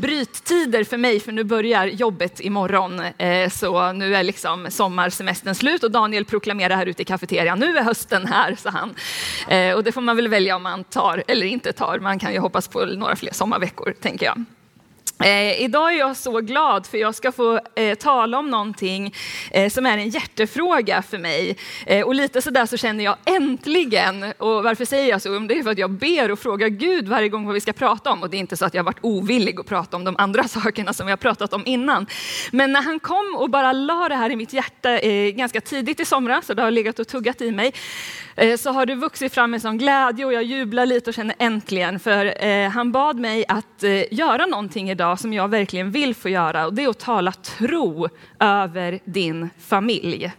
bryttider för mig, för nu börjar jobbet imorgon. Eh, så nu är liksom sommarsemestern slut och Daniel proklamerar här ute i kafeterian, nu är hösten här, sa han. Eh, och det får man väl välja om man tar eller inte tar. Man kan ju hoppas på några fler sommarveckor, tänker jag. Eh, idag är jag så glad för jag ska få eh, tala om någonting eh, som är en hjärtefråga för mig. Eh, och lite sådär så känner jag äntligen, och varför säger jag så? Det är för att jag ber och frågar Gud varje gång vad vi ska prata om. Och det är inte så att jag varit ovillig att prata om de andra sakerna som vi har pratat om innan. Men när han kom och bara la det här i mitt hjärta eh, ganska tidigt i somras, så det har legat och tuggat i mig, Eh, så har det vuxit fram en sån glädje och jag jublar lite och känner äntligen. För eh, han bad mig att eh, göra någonting idag som jag verkligen vill få göra och det är att tala tro över din familj.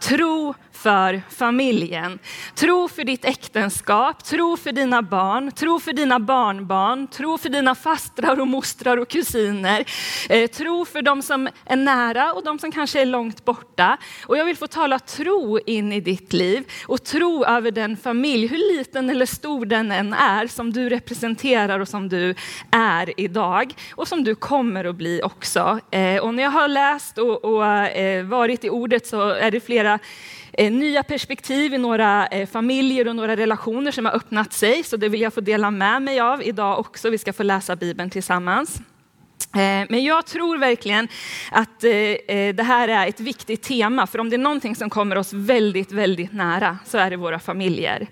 Tro för familjen. Tro för ditt äktenskap, tro för dina barn, tro för dina barnbarn, tro för dina fastrar och mostrar och kusiner. Eh, tro för de som är nära och de som kanske är långt borta. Och jag vill få tala tro in i ditt liv och tro över den familj, hur liten eller stor den än är, som du representerar och som du är idag och som du kommer att bli också. Eh, och när jag har läst och, och eh, varit i ordet så är det flera Eh, nya perspektiv i några eh, familjer och några relationer som har öppnat sig. Så det vill jag få dela med mig av idag också. Vi ska få läsa Bibeln tillsammans. Eh, men jag tror verkligen att eh, eh, det här är ett viktigt tema, för om det är någonting som kommer oss väldigt, väldigt nära så är det våra familjer.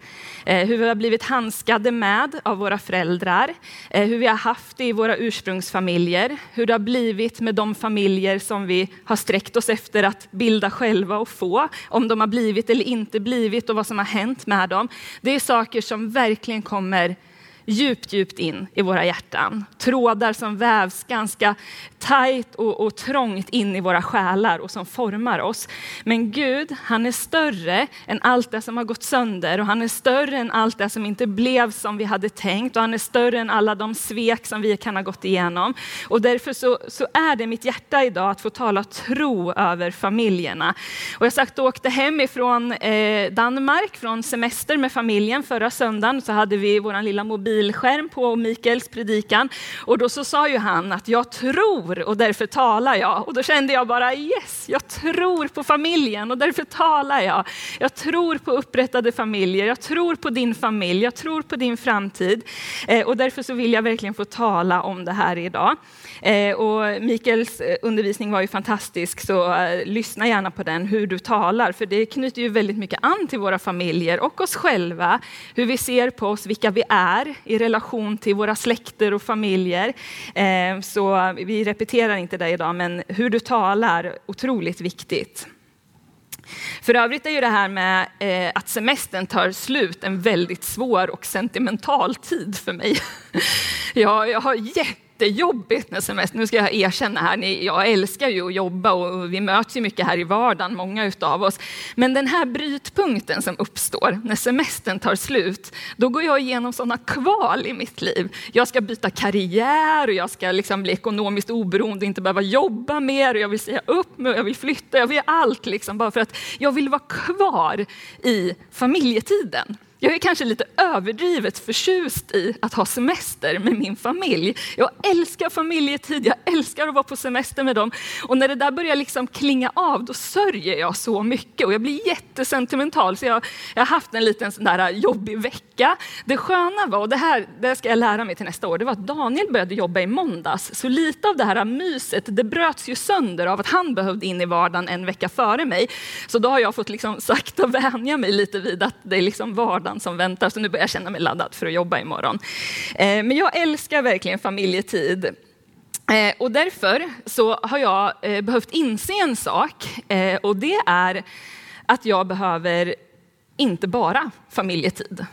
Hur vi har blivit handskade med av våra föräldrar, hur vi har haft det i våra ursprungsfamiljer, hur det har blivit med de familjer som vi har sträckt oss efter att bilda själva och få, om de har blivit eller inte blivit och vad som har hänt med dem. Det är saker som verkligen kommer djupt, djupt in i våra hjärtan. Trådar som vävs ganska tajt och, och trångt in i våra själar och som formar oss. Men Gud, han är större än allt det som har gått sönder och han är större än allt det som inte blev som vi hade tänkt och han är större än alla de svek som vi kan ha gått igenom. Och därför så, så är det mitt hjärta idag att få tala tro över familjerna. Och jag sagt åkte hem ifrån eh, Danmark från semester med familjen förra söndagen så hade vi vår lilla mobil mobilskärm på Mikaels predikan och då så sa ju han att jag tror och därför talar jag. Och då kände jag bara yes, jag tror på familjen och därför talar jag. Jag tror på upprättade familjer, jag tror på din familj, jag tror på din framtid. Eh, och därför så vill jag verkligen få tala om det här idag. Eh, och Mikaels eh, undervisning var ju fantastisk, så eh, lyssna gärna på den, hur du talar, för det knyter ju väldigt mycket an till våra familjer och oss själva, hur vi ser på oss, vilka vi är i relation till våra släkter och familjer. Eh, så vi repeterar inte det idag, men hur du talar, otroligt viktigt. För övrigt är ju det här med eh, att semestern tar slut en väldigt svår och sentimental tid för mig. jag, jag har jättejobbigt med semestern, nu ska jag erkänna här, jag älskar ju att jobba och vi möts ju mycket här i vardagen, många utav oss. Men den här brytpunkten som uppstår när semestern tar slut, då går jag igenom sådana kval i mitt liv. Jag ska byta karriär och jag ska liksom bli ekonomiskt oberoende, inte behöva jobba mer och jag vill säga upp mig och jag vill flytta, jag vill allt liksom bara för att jag vill vara kvar i familjetiden. Jag är kanske lite överdrivet förtjust i att ha semester med min familj. Jag älskar familjetid, jag älskar att vara på semester med dem. Och när det där börjar liksom klinga av, då sörjer jag så mycket och jag blir jättesentimental. Så jag, jag har haft en liten sån där jobbig vecka. Det sköna var, och det här det ska jag lära mig till nästa år, det var att Daniel började jobba i måndags. Så lite av det här myset, det bröts ju sönder av att han behövde in i vardagen en vecka före mig. Så då har jag fått liksom sakta vänja mig lite vid att det är liksom vardagen vardagen som väntar, så nu börjar jag känna mig laddad för att jobba imorgon. Eh, men jag älskar verkligen familjetid. Eh, och därför så har jag eh, behövt inse en sak och det är att jag behöver inte bara familjetid.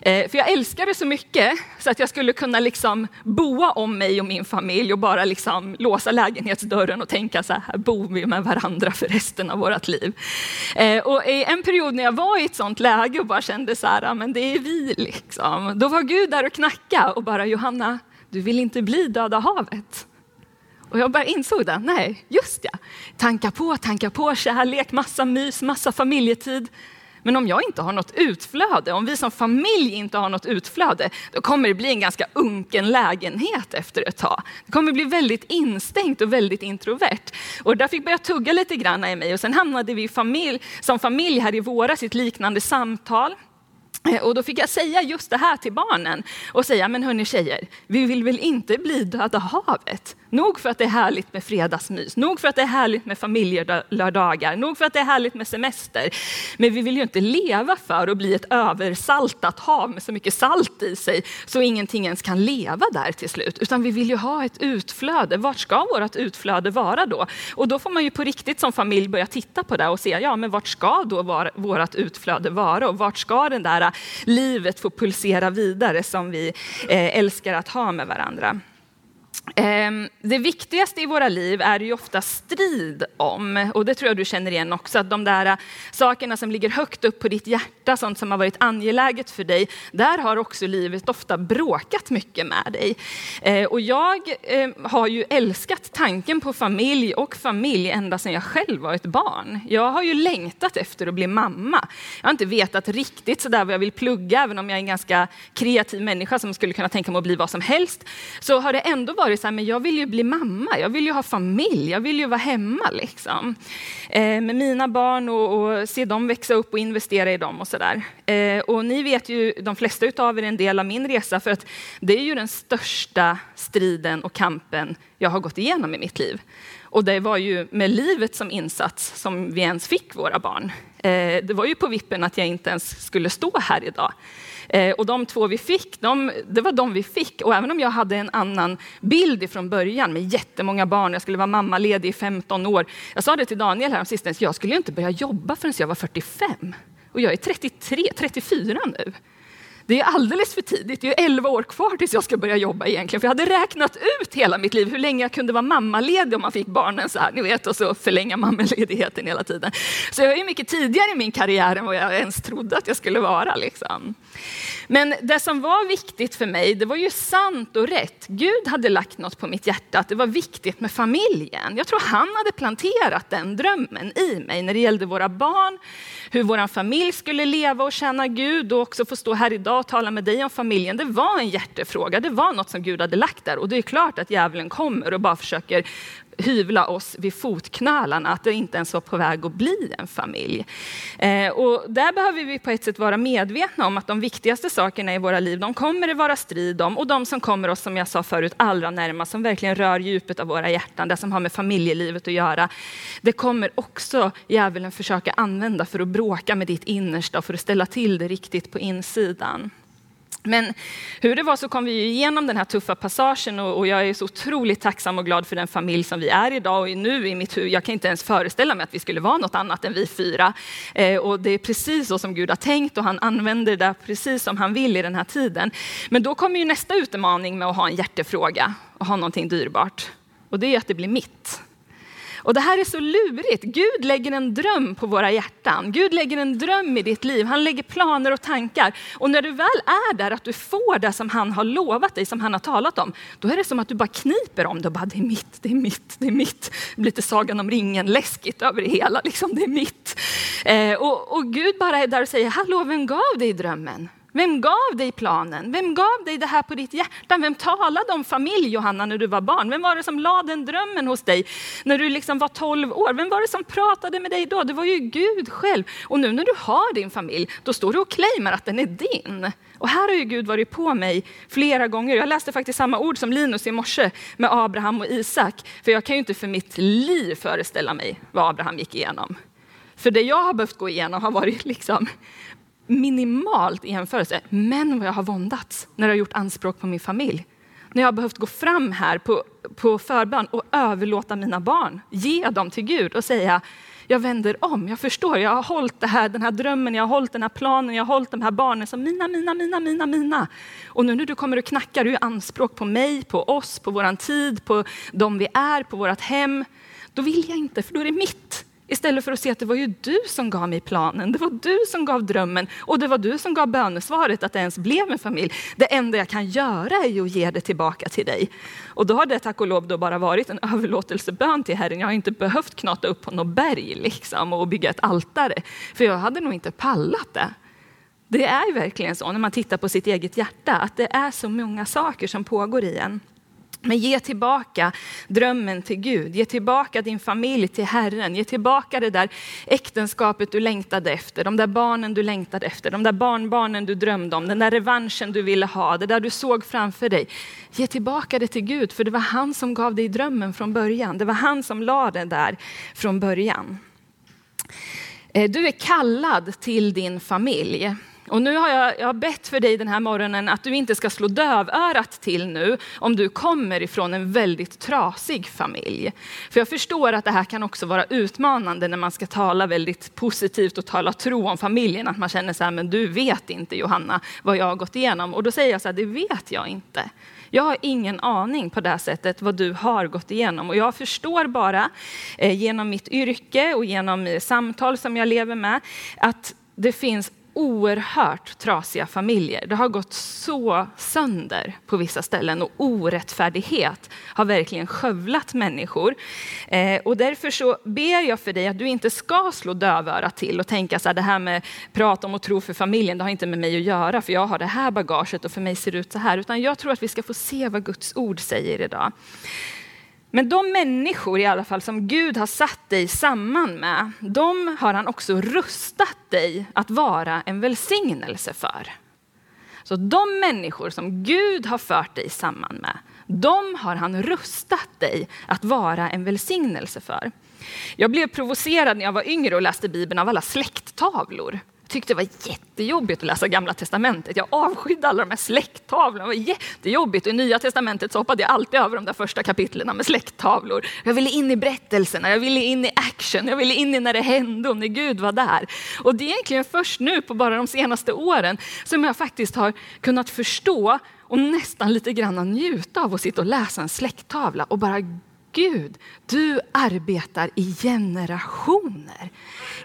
Eh, för jag älskar det så mycket så att jag skulle kunna liksom boa om mig och min familj och bara liksom låsa lägenhetsdörren och tänka så här, bor vi med varandra för resten av vårt liv. Eh, och i en period när jag var i ett sånt läge och bara kände så här, men det är vi liksom. Då var Gud där och knacka och bara Johanna, du vill inte bli döda havet. Och jag bara insåg det, nej, just ja. Tanka på, tanka på, kärlek, massa mys, massa familjetid. Men om jag inte har något utflöde, om vi som familj inte har något utflöde, då kommer det bli en ganska unken lägenhet efter ett tag. Det kommer bli väldigt instängt och väldigt introvert. Och där fick börja tugga lite grann i mig och sen hamnade vi familj, som familj här i våras i ett liknande samtal. Och då fick jag säga just det här till barnen och säga, men hörni tjejer, vi vill väl inte bli Döda havet? Nog för att det är härligt med fredagsmys, nog för att det är härligt med familjelördagar, nog för att det är härligt med semester. Men vi vill ju inte leva för att bli ett översaltat hav med så mycket salt i sig så ingenting ens kan leva där till slut. Utan vi vill ju ha ett utflöde. Vart ska vårt utflöde vara då? Och då får man ju på riktigt som familj börja titta på det och se, ja men vart ska då vårt utflöde vara? Och vart ska det där äh, livet få pulsera vidare som vi eh, älskar att ha med varandra? Ehm, det viktigaste i våra liv är ju ofta strid om, och det tror jag du känner igen också, att de där äh, sakerna som ligger högt upp på ditt hjärta, sånt som har varit angeläget för dig, där har också livet ofta bråkat mycket med dig. Ehm, och jag ehm, har ju älskat tanken på familj och familj ända sedan jag själv var ett barn. Jag har ju längtat efter att bli mamma. Jag har inte vetat riktigt sådär vad jag vill plugga, även om jag är en ganska kreativ människa som skulle kunna tänka mig att bli vad som helst, så har det ändå varit det så här, men jag vill ju bli mamma, jag vill ju ha familj, jag vill ju vara hemma liksom. Eh, med mina barn och, och, se dem växa upp och investera i dem och sådär. Eh, och ni vet ju, de flesta utav er, en del av min resa, för att det är ju den största striden och kampen jag har gått igenom i mitt liv. Och det var ju med livet som insats som vi ens fick våra barn. Eh, det var ju på vippen att jag inte ens skulle stå här idag. Eh, och de två vi fick, de, det var de vi fick. Och även om jag hade en annan bild ifrån början med jättemånga barn, jag skulle vara mammaledig i 15 år. Jag sa det till Daniel här sistens, jag skulle inte börja jobba förrän jag var 45. Och jag är 33, 34 nu. Det är alldeles för tidigt, det är 11 år kvar tills jag ska börja jobba egentligen. För jag hade räknat ut hela mitt liv hur länge jag kunde vara mammaledig om man fick barnen så här, ni vet, och så förlänga mammaledigheten hela tiden. Så jag är mycket tidigare i min karriär än vad jag ens trodde att jag skulle vara. Liksom. Men det som var viktigt för mig, det var ju sant och rätt. Gud hade lagt något på mitt hjärta, att det var viktigt med familjen. Jag tror han hade planterat den drömmen i mig när det gällde våra barn, hur vår familj skulle leva och tjäna Gud och också få stå här idag och tala med dig om familjen. Det var en hjärtefråga, det var något som Gud hade lagt där och det är klart att djävulen kommer och bara försöker hyvla oss vid fotknölarna, att det inte ens var på väg att bli en familj. Eh, och där behöver vi på ett sätt vara medvetna om att de viktigaste sakerna i våra liv, de kommer det vara strid om och de som kommer oss, som jag sa förut, allra närmast, som verkligen rör djupet av våra hjärtan, det som har med familjelivet att göra, det kommer också djävulen försöka använda för att bråka med ditt innersta och för att ställa till det riktigt på insidan. Men hur det var så kom vi igenom den här tuffa passagen och, jag är så otroligt tacksam och glad för den familj som vi är idag. Och nu i mitt huvud, jag kan inte ens föreställa mig att vi skulle vara något annat än vi fyra. Eh, och det är precis så som Gud har tänkt och han använder det precis som han vill i den här tiden. Men då kommer ju nästa utmaning med att ha en hjärtefråga och ha någonting dyrbart. Och det är att det blir mitt. Och det här är så lurigt. Gud lägger en dröm på våra hjärtan. Gud lägger en dröm i ditt liv. Han lägger planer och tankar. Och när du väl är där, att du får det som han har lovat dig, som han har talat om, då är det som att du bara kniper om det och bara, det är mitt, det är mitt, det är mitt. Det blir lite Sagan om ringen läskigt över det hela, liksom, det är mitt. Eh, och, och Gud bara är där och säger, hallå, vem gav dig drömmen? Vem gav dig planen? Vem gav dig det här på ditt hjärta? Vem talade om familj, Johanna, när du var barn? Vem var det som lade den drömmen hos dig när du liksom var 12 år? Vem var det som pratade med dig då? Det var ju Gud själv. Och nu när du har din familj, då står du och claimar att den är din. Och här har ju Gud varit på mig flera gånger. Jag läste faktiskt samma ord som Linus i morse med Abraham och Isak. För jag kan ju inte för mitt liv föreställa mig vad Abraham gick igenom. För det jag har behövt gå igenom har varit liksom minimalt i jämförelse. Men vad jag har våndats när jag har gjort anspråk på min familj. När jag har behövt gå fram här på, på förbön och överlåta mina barn, ge dem till Gud och säga jag vänder om, jag förstår, jag har hållit det här, den här drömmen, jag har hållit den här planen, jag har hållit de här barnen som mina, mina, mina, mina, mina. Och nu när du kommer och knackar, du anspråk på mig, på oss, på våran tid, på de vi är, på vårt hem. Då vill jag inte, för då är det mitt. Istället för att se att det var ju du som gav mig planen, det var du som gav drömmen och det var du som gav bönesvaret att det ens blev en familj. Det enda jag kan göra är ju att ge det tillbaka till dig. Och då har det tack och lov då bara varit en överlåtelsebön till Herren. Jag har inte behövt knata upp på något berg liksom och bygga ett altare, för jag hade nog inte pallat det. Det är verkligen så när man tittar på sitt eget hjärta, att det är så många saker som pågår i en. Men ge tillbaka drömmen till Gud, ge tillbaka din familj till Herren, ge tillbaka det där äktenskapet du längtade efter, de där barnen du längtade efter, de där barnbarnen du drömde om, den där revanschen du ville ha, det där du såg framför dig. Ge tillbaka det till Gud, för det var han som gav dig drömmen från början. Det var han som la det där från början. Eh, du är kallad till din familj. Och nu har jag, jag har bett för dig den här morgonen att du inte ska slå dövörat till nu om du kommer ifrån en väldigt trasig familj. För jag förstår att det här kan också vara utmanande när man ska tala väldigt positivt och tala tro om familjen. Att man känner så här, men du vet inte Johanna vad jag har gått igenom. Och då säger jag så här, det vet jag inte. Jag har ingen aning på det sättet vad du har gått igenom och jag förstår bara eh, genom mitt yrke och genom eh, samtal som jag lever med att det finns oerhört trasiga familjer. Det har gått så sönder på vissa ställen och orättfärdighet har verkligen skövlat människor. Eh, och därför så ber jag för dig att du inte ska slå dövörat till och tänka så här, det här med prat om och tro för familjen, det har inte med mig att göra, för jag har det här bagaget och för mig ser det ut så här. Utan jag tror att vi ska få se vad Guds ord säger idag. Men de människor i alla fall som Gud har satt dig samman med, de har han också rustat dig att vara en välsignelse för. Så de människor som Gud har fört dig samman med, de har han rustat dig att vara en välsignelse för. Jag blev provocerad när jag var yngre och läste Bibeln av alla släkttavlor tyckte det var jättejobbigt att läsa Gamla Testamentet. Jag avskydde alla de här släkttavlorna. Det var jättejobbigt. I Nya Testamentet så hoppade jag alltid över de där första kapitlen med släkttavlor. Jag ville in i berättelserna, jag ville in i action, jag ville in i när det hände och när Gud var där. Och det är egentligen först nu på bara de senaste åren som jag faktiskt har kunnat förstå och nästan lite grann njuta av att sitta och läsa en släkttavla och bara Gud, du arbetar i generationer.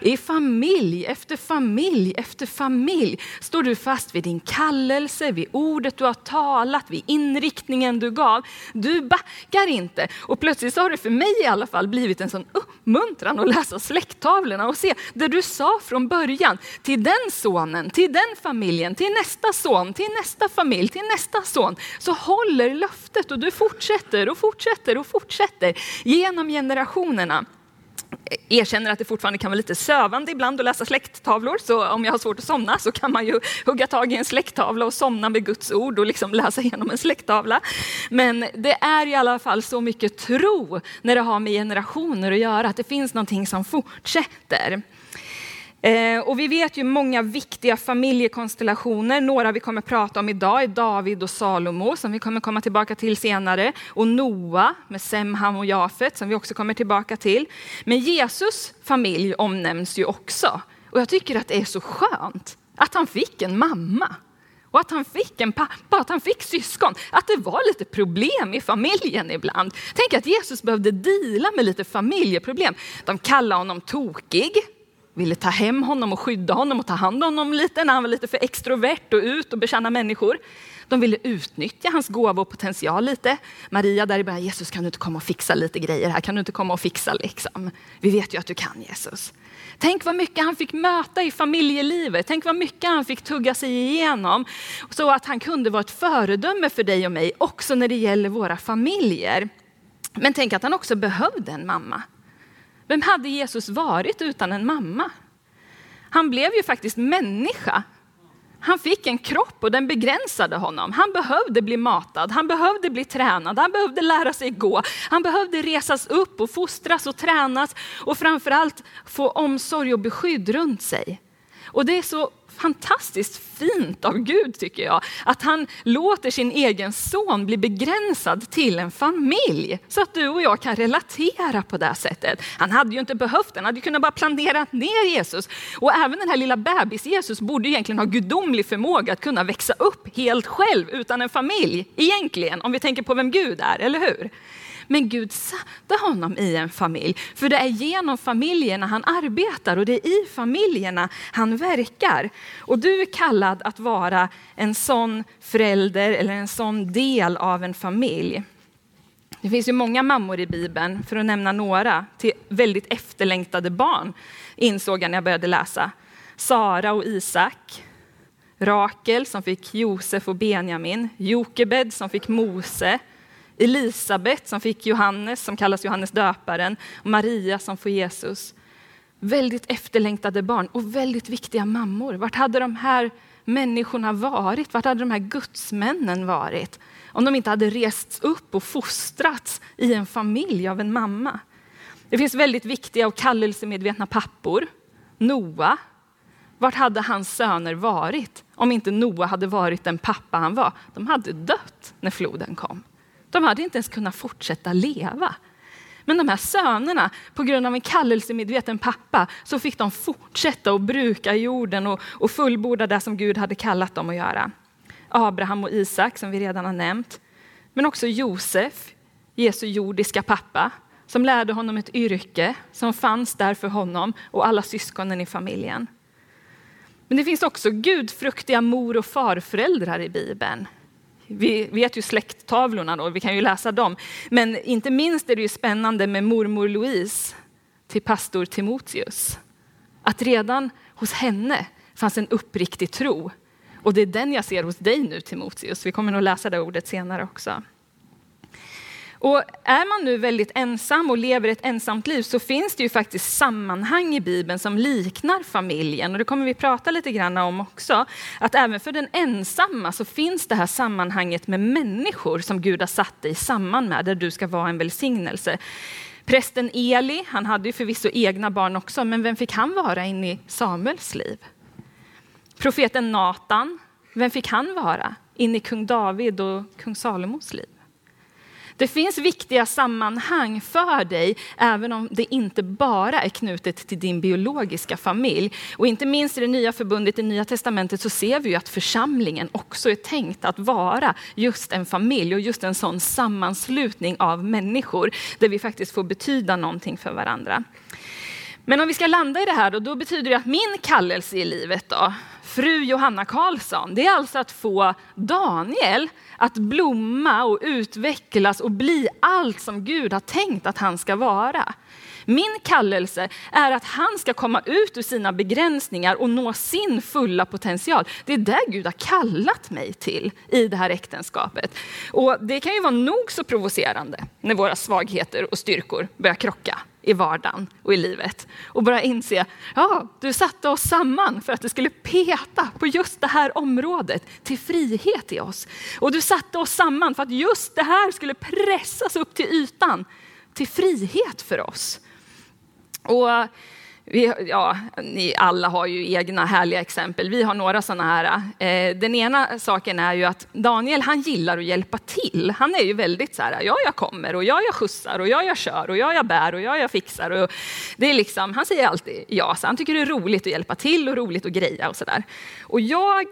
I familj efter familj efter familj står du fast vid din kallelse, vid ordet du har talat, vid inriktningen du gav. Du backar inte. Och plötsligt har det för mig i alla fall blivit en sån uppmuntran att läsa släkttavlorna och se det du sa från början till den sonen, till den familjen, till nästa son, till nästa familj, till nästa son. Så håller löftet och du fortsätter och fortsätter och fortsätter genom generationerna erkänner att det fortfarande kan vara lite sövande ibland att läsa släkttavlor, så om jag har svårt att somna så kan man ju hugga tag i en släkttavla och somna med Guds ord och liksom läsa igenom en släkttavla. Men det är i alla fall så mycket tro när det har med generationer att göra, att det finns någonting som fortsätter. Eh, och vi vet ju många viktiga familjekonstellationer. Några vi kommer prata om idag är David och Salomo som vi kommer komma tillbaka till senare. Och Noa med Semham och Jafet som vi också kommer tillbaka till. Men Jesus familj omnämns ju också. Och jag tycker att det är så skönt att han fick en mamma. Och att han fick en pappa, att han fick syskon. Att det var lite problem i familjen ibland. Tänk att Jesus behövde dela med lite familjeproblem. De kallade honom tokig ville ta hem honom och skydda honom och ta hand om honom lite när han var lite för extrovert och ut och betjäna människor. De ville utnyttja hans gåva och potential lite. Maria där i början, Jesus kan du inte komma och fixa lite grejer här? Kan du inte komma och fixa liksom? Vi vet ju att du kan Jesus. Tänk vad mycket han fick möta i familjelivet. Tänk vad mycket han fick tugga sig igenom. Så att han kunde vara ett föredöme för dig och mig också när det gäller våra familjer. Men tänk att han också behövde en mamma. Vem hade Jesus varit utan en mamma? Han blev ju faktiskt människa. Han fick en kropp och den begränsade honom. Han behövde bli matad, han behövde bli tränad, han behövde lära sig gå. Han behövde resas upp och fostras och tränas och framförallt få omsorg och beskydd runt sig. Och det är så fantastiskt fint av Gud tycker jag. Att han låter sin egen son bli begränsad till en familj. Så att du och jag kan relatera på det sättet. Han hade ju inte behövt den, han hade kunnat bara planera ner Jesus. Och även den här lilla bebis Jesus borde egentligen ha gudomlig förmåga att kunna växa upp helt själv utan en familj. Egentligen, om vi tänker på vem Gud är, eller hur? Men Gud satte honom i en familj. För det är genom familjerna han arbetar och det är i familjerna han verkar. Och du är kallad att vara en sån förälder eller en sån del av en familj. Det finns ju många mammor i Bibeln, för att nämna några, till väldigt efterlängtade barn, insåg jag när jag började läsa. Sara och Isak, Rakel som fick Josef och Benjamin, Jokebed som fick Mose, Elisabet som fick Johannes som kallas Johannes döparen och Maria som får Jesus. Väldigt efterlängtade barn och väldigt viktiga mammor. Vart hade de här människorna varit? Vart hade de här gudsmännen varit? Om de inte hade rests upp och fostrats i en familj av en mamma. Det finns väldigt viktiga och kallelsemedvetna pappor. Noa. Vart hade hans söner varit om inte Noa hade varit den pappa han var? De hade dött när floden kom. De hade inte ens kunnat fortsätta leva. Men de här sönerna, på grund av en kallelsemedveten pappa, så fick de fortsätta att bruka jorden och, och fullborda det som Gud hade kallat dem att göra. Abraham och Isak som vi redan har nämnt. Men också Josef, Jesu jordiska pappa, som lärde honom ett yrke som fanns där för honom och alla syskonen i familjen. Men det finns också gudfruktiga mor och farföräldrar i Bibeln. Vi vet ju släkttavlorna då, vi kan ju läsa dem. Men inte minst är det ju spännande med mormor Louise till pastor Timoteus. Att redan hos henne fanns en uppriktig tro. Och det är den jag ser hos dig nu Timoteus. Vi kommer nog läsa det ordet senare också. Och är man nu väldigt ensam och lever ett ensamt liv så finns det ju faktiskt sammanhang i Bibeln som liknar familjen. Och det kommer vi prata lite grann om också. Att även för den ensamma så finns det här sammanhanget med människor som Gud har satt dig samman med, där du ska vara en välsignelse. Prästen Eli, han hade ju förvisso egna barn också, men vem fick han vara in i Samuels liv? Profeten Natan, vem fick han vara in i kung David och kung Salomos liv? Det finns viktiga sammanhang för dig, även om det inte bara är knutet till din biologiska familj. Och inte minst i det nya förbundet, i nya testamentet, så ser vi ju att församlingen också är tänkt att vara just en familj och just en sån sammanslutning av människor, där vi faktiskt får betyda någonting för varandra. Men om vi ska landa i det här då, då betyder det att min kallelse i livet då, fru Johanna Karlsson, det är alltså att få Daniel att blomma och utvecklas och bli allt som Gud har tänkt att han ska vara. Min kallelse är att han ska komma ut ur sina begränsningar och nå sin fulla potential. Det är det Gud har kallat mig till i det här äktenskapet. Och det kan ju vara nog så provocerande när våra svagheter och styrkor börjar krocka i vardagen och i livet. Och bara inse, ja, du satte oss samman för att du skulle peta på just det här området till frihet i oss. Och du satte oss samman för att just det här skulle pressas upp till ytan till frihet för oss. Och vi, ja, ni alla har ju egna härliga exempel. Vi har några sådana här. Eh, den ena saken är ju att Daniel, han gillar att hjälpa till. Han är ju väldigt så här, ja, jag kommer och ja, jag skjutsar och ja, jag kör och ja, jag bär och ja, jag fixar. Och det är liksom, han säger alltid ja, så han tycker det är roligt att hjälpa till och roligt att greja och sådär. Och jag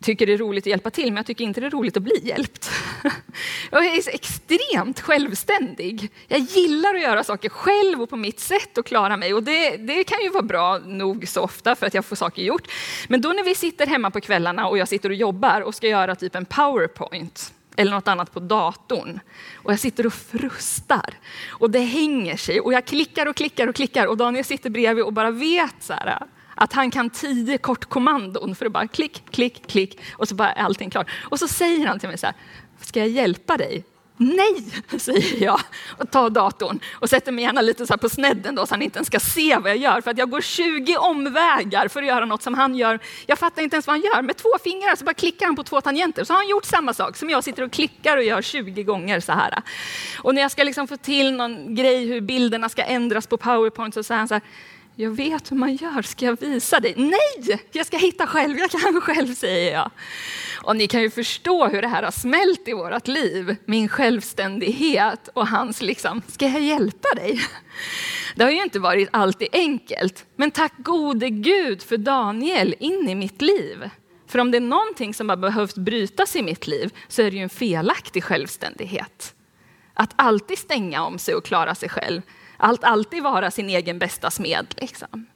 tycker det är roligt att hjälpa till, men jag tycker inte det är roligt att bli hjälpt. Jag är så extremt självständig. Jag gillar att göra saker själv och på mitt sätt och klara mig. Och det, det kan ju vara bra nog så ofta för att jag får saker gjort. Men då när vi sitter hemma på kvällarna och jag sitter och jobbar och ska göra typ en powerpoint eller något annat på datorn. Och jag sitter och frustar. Och det hänger sig. Och jag klickar och klickar och klickar. Och Daniel sitter bredvid och bara vet så här, att han kan tio kortkommandon för att bara klick, klick, klick och så bara är allting klart. Och så säger han till mig så här, ska jag hjälpa dig? Nej, säger jag och tar datorn och sätter mig gärna lite så på snedden då så han inte ens ska se vad jag gör. För att jag går 20 omvägar för att göra något som han gör. Jag fattar inte ens vad han gör. Med två fingrar så bara klickar han på två tangenter. Så har han gjort samma sak som jag sitter och klickar och gör 20 gånger så här. Och när jag ska liksom få till någon grej hur bilderna ska ändras på powerpoint så säger han så här, jag vet hur man gör, ska jag visa dig? Nej, jag ska hitta själv, jag kan själv säger jag. Och ni kan ju förstå hur det här har smält i vårt liv, min självständighet och hans liksom, ska jag hjälpa dig? Det har ju inte varit alltid enkelt, men tack gode Gud för Daniel in i mitt liv. För om det är någonting som har behövt brytas i mitt liv så är det ju en felaktig självständighet. Att alltid stänga om sig och klara sig själv allt alltid vara sin egen bästa smed. Liksom.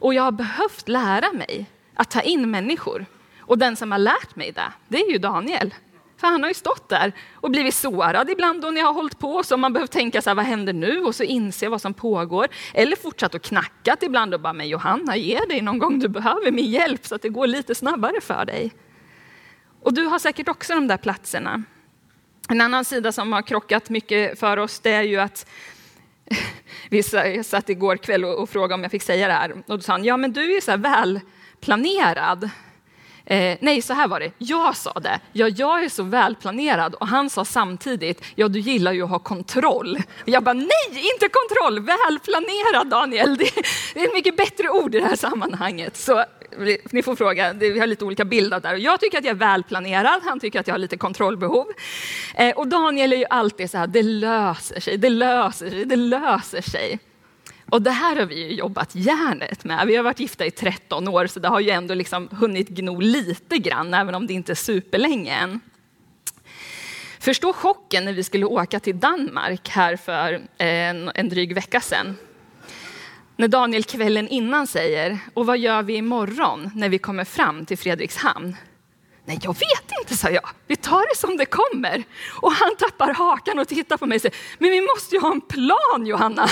Och jag har behövt lära mig att ta in människor. Och den som har lärt mig det, det är ju Daniel. För han har ju stått där och blivit sårad ibland då jag har hållit på. Så man behöver tänka så här, vad händer nu? Och så inse vad som pågår. Eller fortsatt och knackat ibland och bara, men Johanna, ge dig någon gång du behöver min hjälp så att det går lite snabbare för dig. Och du har säkert också de där platserna. En annan sida som har krockat mycket för oss, det är ju att vi satt igår kväll och frågade om jag fick säga det här. Och då sa han, ja men du är ju så här välplanerad. Eh, nej, så här var det. Jag sa det. Ja, jag är så välplanerad. Och han sa samtidigt, ja du gillar ju att ha kontroll. Jag bara, nej, inte kontroll, välplanerad Daniel. Det, det är ett mycket bättre ord i det här sammanhanget. Så ni får fråga, vi har lite olika bilder där. Jag tycker att jag är välplanerad, han tycker att jag har lite kontrollbehov. Eh, och Daniel är ju alltid så här, det löser sig, det löser sig, det löser sig. Och det här har vi jobbat järnet med. Vi har varit gifta i 13 år, så det har ju ändå liksom hunnit gno lite grann, även om det inte är superlänge än. Förstå chocken när vi skulle åka till Danmark här för en, en dryg vecka sedan. När Daniel kvällen innan säger, och vad gör vi imorgon när vi kommer fram till Fredrikshamn? Nej, jag vet inte, sa jag. Vi tar det som det kommer. Och han tappar hakan och tittar på mig och säger, men vi måste ju ha en plan Johanna.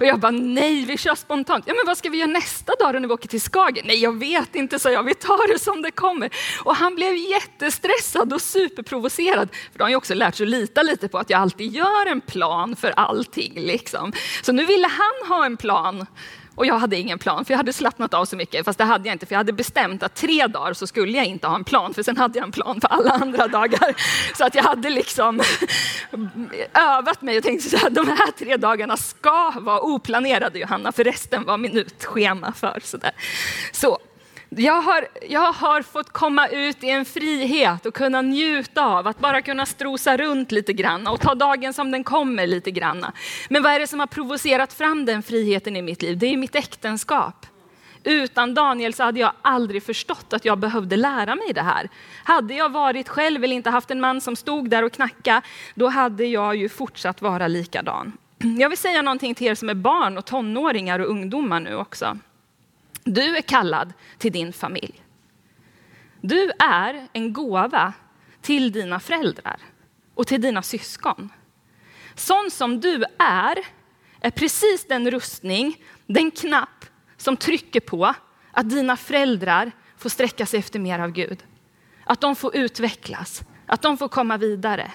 Och jag bara, nej, vi kör spontant. Ja, men vad ska vi göra nästa dag när vi åker till Skagen? Nej, jag vet inte, sa jag. Vi tar det som det kommer. Och han blev jättestressad och superprovocerad. För då har han ju också lärt sig att lita lite på att jag alltid gör en plan för allting. Liksom. Så nu ville han ha en plan och jag hade ingen plan, för jag hade slappnat av så mycket. Fast det hade jag inte, för jag hade bestämt att tre dagar så skulle jag inte ha en plan, för sen hade jag en plan för alla andra dagar. Så att jag hade liksom övat mig och tänkt så här, de här tre dagarna ska vara oplanerade Johanna, för resten var minutschema för. Så, där. så jag har, jag har fått komma ut i en frihet och kunna njuta av att bara kunna strosa runt lite grann och ta dagen som den kommer lite grann. Men vad är det som har provocerat fram den friheten i mitt liv? Det är mitt äktenskap. Utan Daniel så hade jag aldrig förstått att jag behövde lära mig det här. Hade jag varit själv eller inte haft en man som stod där och knackade, då hade jag ju fortsatt vara likadan. Jag vill säga någonting till er som är barn och tonåringar och ungdomar nu också. Du är kallad till din familj. Du är en gåva till dina föräldrar och till dina syskon. Sån som du är, är precis den rustning, den knapp som trycker på att dina föräldrar får sträcka sig efter mer av Gud. Att de får utvecklas, att de får komma vidare.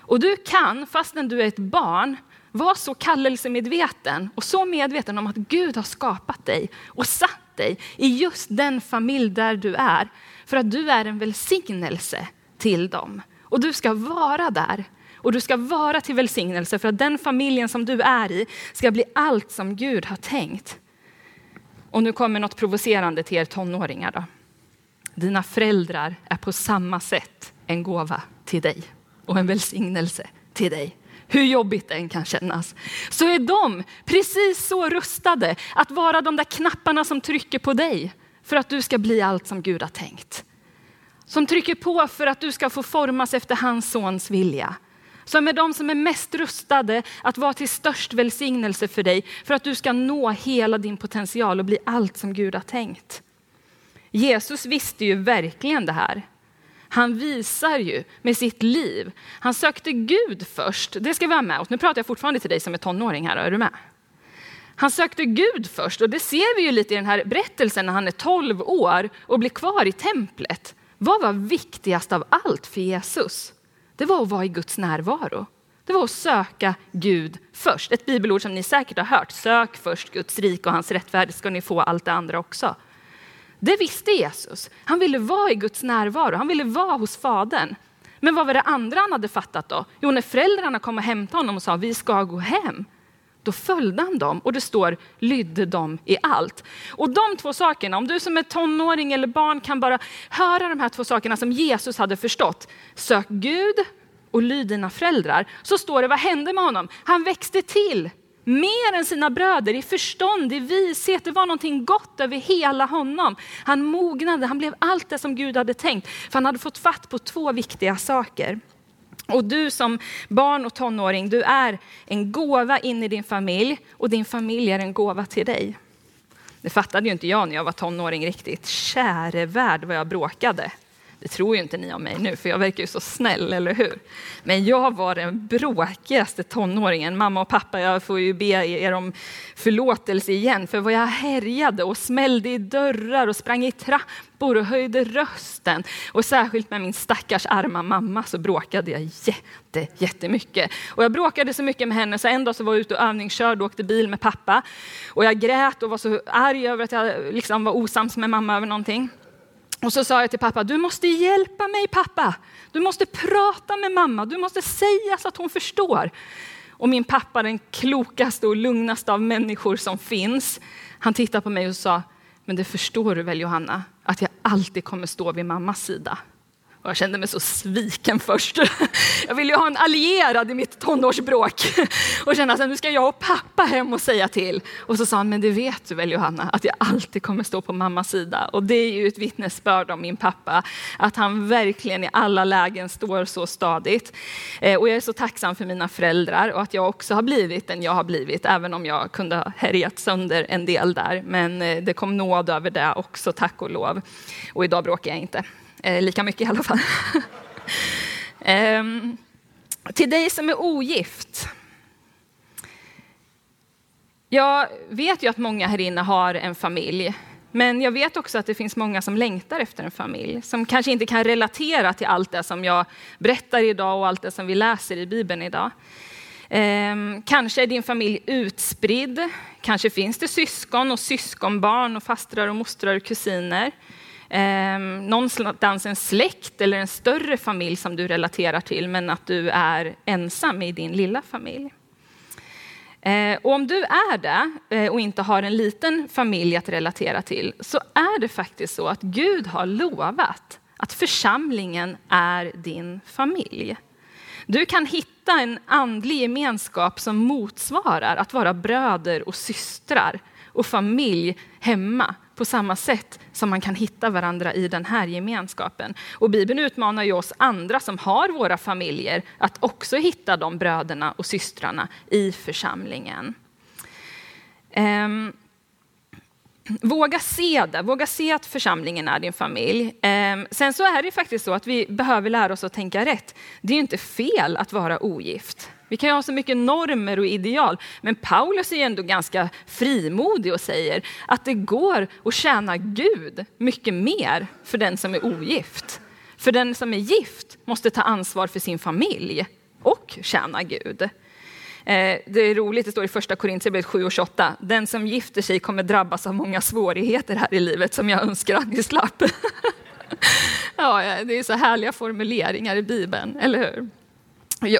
Och du kan, fastän du är ett barn, var så kallelsemedveten och så medveten om att Gud har skapat dig och satt dig i just den familj där du är. För att du är en välsignelse till dem. Och du ska vara där. Och du ska vara till välsignelse för att den familjen som du är i ska bli allt som Gud har tänkt. Och nu kommer något provocerande till er tonåringar. Då. Dina föräldrar är på samma sätt en gåva till dig och en välsignelse till dig hur jobbigt det än kan kännas, så är de precis så rustade att vara de där knapparna som trycker på dig för att du ska bli allt som Gud har tänkt. Som trycker på för att du ska få formas efter hans sons vilja. Som är de som är mest rustade att vara till störst välsignelse för dig för att du ska nå hela din potential och bli allt som Gud har tänkt. Jesus visste ju verkligen det här. Han visar ju med sitt liv. Han sökte Gud först. Det ska vi ha med oss. Nu pratar jag fortfarande till dig som är tonåring här. Är du med? Han sökte Gud först och det ser vi ju lite i den här berättelsen när han är 12 år och blir kvar i templet. Vad var viktigast av allt för Jesus? Det var att vara i Guds närvaro. Det var att söka Gud först. Ett bibelord som ni säkert har hört. Sök först Guds rike och hans rättfärdighet ska ni få allt det andra också. Det visste Jesus. Han ville vara i Guds närvaro, han ville vara hos Fadern. Men vad var det andra han hade fattat då? Jo, när föräldrarna kom och hämtade honom och sa vi ska gå hem, då följde han dem och det står lydde dem i allt. Och de två sakerna, om du som är tonåring eller barn kan bara höra de här två sakerna som Jesus hade förstått. Sök Gud och lyd dina föräldrar. Så står det, vad hände med honom? Han växte till Mer än sina bröder i förstånd, i vishet. Det var någonting gott över hela honom. Han mognade, han blev allt det som Gud hade tänkt. För han hade fått fatt på två viktiga saker. Och du som barn och tonåring, du är en gåva in i din familj och din familj är en gåva till dig. Det fattade ju inte jag när jag var tonåring riktigt. Käre värld vad jag bråkade. Det tror ju inte ni om mig nu, för jag verkar ju så snäll, eller hur? Men jag var den bråkigaste tonåringen. Mamma och pappa, jag får ju be er om förlåtelse igen, för vad jag härjade och smällde i dörrar och sprang i trappor och höjde rösten. Och särskilt med min stackars arma mamma så bråkade jag jätte, jättemycket. Och jag bråkade så mycket med henne så en dag så var jag ute och övningskörde och åkte bil med pappa. Och jag grät och var så arg över att jag liksom var osams med mamma över någonting. Och så sa jag till pappa, du måste hjälpa mig pappa. Du måste prata med mamma, du måste säga så att hon förstår. Och min pappa, den klokaste och lugnaste av människor som finns, han tittade på mig och sa, men det förstår du väl Johanna, att jag alltid kommer stå vid mammas sida. Och jag kände mig så sviken först. Jag ville ju ha en allierad i mitt tonårsbråk och känna att nu ska jag och pappa hem och säga till. Och så sa han, men det vet du väl Johanna, att jag alltid kommer stå på mammas sida. Och det är ju ett vittnesbörd om min pappa, att han verkligen i alla lägen står så stadigt. Eh, och jag är så tacksam för mina föräldrar och att jag också har blivit den jag har blivit, även om jag kunde ha härjat sönder en del där. Men eh, det kom nåd över det också, tack och lov. Och idag bråkar jag inte. Eh, lika mycket i alla fall. eh, till dig som är ogift. Jag vet ju att många här inne har en familj. Men jag vet också att det finns många som längtar efter en familj. Som kanske inte kan relatera till allt det som jag berättar idag och allt det som vi läser i Bibeln idag. Eh, kanske är din familj utspridd. Kanske finns det syskon och syskonbarn och fastrar och mostrar och kusiner eh, någonstans en släkt eller en större familj som du relaterar till, men att du är ensam i din lilla familj. Eh, och om du är det eh, och inte har en liten familj att relatera till, så är det faktiskt så att Gud har lovat att församlingen är din familj. Du kan hitta en andlig gemenskap som motsvarar att vara bröder och systrar och familj hemma på samma sätt som man kan hitta varandra i den här gemenskapen. Och Bibeln utmanar ju oss andra som har våra familjer att också hitta de bröderna och systrarna i församlingen. Um, Våga se det, våga se att församlingen är din familj. Ehm, sen så är det faktiskt så att vi behöver lära oss att tänka rätt. Det är inte fel att vara ogift. Vi kan ju ha så mycket normer och ideal, men Paulus är ju ändå ganska frimodig och säger att det går att tjäna Gud mycket mer för den som är ogift. För den som är gift måste ta ansvar för sin familj och tjäna Gud. Eh, det är roligt, det står i första Korintierbrevet 7 och 28. Den som gifter sig kommer drabbas av många svårigheter här i livet som jag önskar att ni slapp. ja, det är så härliga formuleringar i Bibeln, eller hur?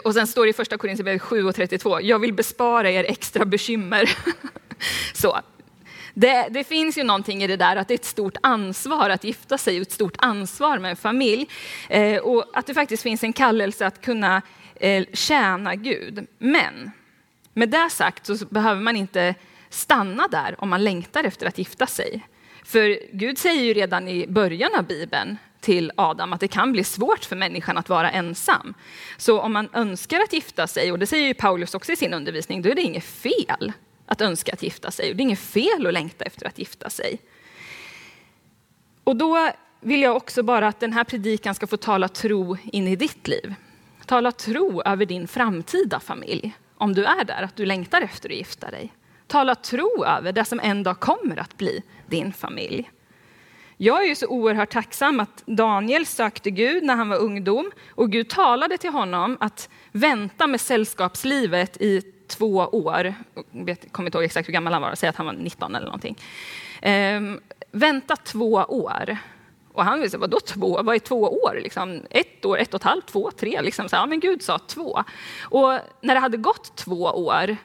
Och sen står det i första Korinthierbrevet 7 och 32, jag vill bespara er extra bekymmer. Så. Det, det, finns ju någonting i det där att det är ett stort ansvar att gifta sig och ett stort ansvar med en familj. Eh, och att det faktiskt finns en kallelse att kunna eh, tjäna Gud. Men med det sagt så behöver man inte stanna där om man längtar efter att gifta sig. För Gud säger ju redan i början av Bibeln till Adam att det kan bli svårt för människan att vara ensam. Så om man önskar att gifta sig, och det säger ju Paulus också i sin undervisning, då är det inget fel att önska att gifta sig. Det är inget fel att längta efter att gifta sig. Och då vill jag också bara att den här predikan ska få tala tro in i ditt liv. Tala tro över din framtida familj, om du är där, att du längtar efter att gifta dig. Tala tro över det som en dag kommer att bli din familj. Jag är ju så oerhört tacksam att Daniel sökte Gud när han var ungdom och Gud talade till honom att vänta med sällskapslivet i två år. Jag kommer inte ihåg exakt hur gammal han var, säg att han var 19 eller någonting. Ehm, vänta två år. Och han visste, vadå två? Vad är två år? Liksom, ett år, ett och ett halvt, två, tre? Liksom. Så, ja, men Gud sa två. Och när det hade gått två år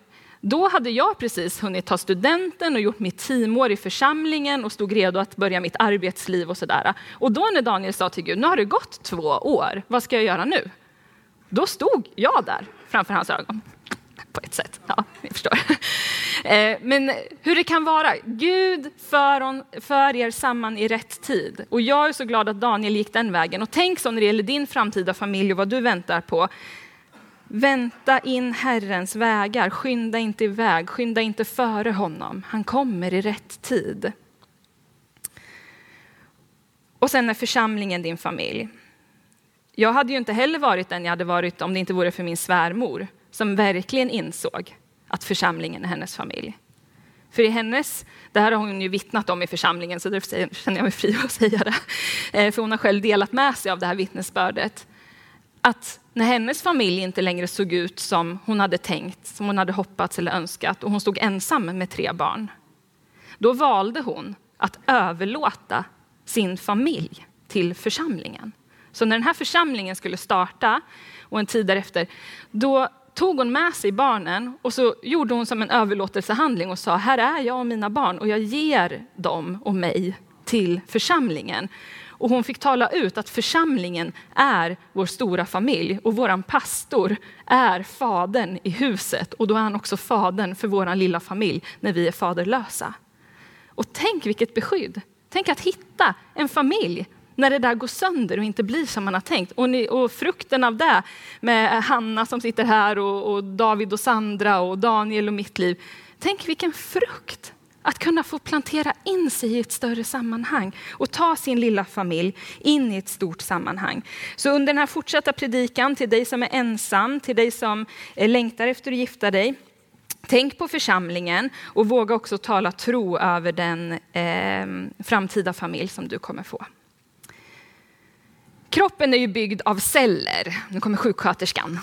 då hade jag precis hunnit ta studenten och gjort mitt teamår i församlingen och stod redo att börja mitt arbetsliv och sådär. Och då när Daniel sa till Gud, nu har det gått två år, vad ska jag göra nu? Då stod jag där framför hans ögon. På ett sätt, ja, ni förstår. Eh, men hur det kan vara, Gud för, för er samman i rätt tid. Och jag är så glad att Daniel gick den vägen. Och tänk så när det gäller din framtida familj och vad du väntar på. Vänta in Herrens vägar, skynda inte iväg, skynda inte före honom. Han kommer i rätt tid. Och sen är församlingen din familj. Jag hade ju inte heller varit den jag hade varit om det inte vore för min svärmor som verkligen insåg att församlingen är hennes familj. För i hennes, det här har hon ju vittnat om i församlingen så därför känner jag mig fri att säga det. Eh, för hon har själv delat med sig av det här vittnesbördet. Att när hennes familj inte längre såg ut som hon hade tänkt, som hon hade hoppats eller önskat och hon stod ensam med tre barn. Då valde hon att överlåta sin familj till församlingen. Så när den här församlingen skulle starta och en tid därefter, då tog hon med sig barnen och så gjorde hon som en överlåtelsehandling och sa, här är jag och mina barn och jag ger dem och mig till församlingen. Och hon fick tala ut att församlingen är vår stora familj och vår pastor är fadern i huset och då är han också fadern för vår lilla familj när vi är faderlösa. Och tänk vilket beskydd! Tänk att hitta en familj när det där går sönder och inte blir som man har tänkt. Och, ni, och frukten av det med Hanna som sitter här och, och, David och Sandra och Daniel och mitt liv. Tänk vilken frukt att kunna få plantera in sig i ett större sammanhang och ta sin lilla familj in i ett stort sammanhang. Så under den här fortsatta predikan till dig som är ensam, till dig som eh, längtar efter att gifta dig, Tänk på församlingen och våga också tala tro över den eh, framtida familj som du kommer få. Kroppen är ju byggd av celler. Nu kommer sjuksköterskan.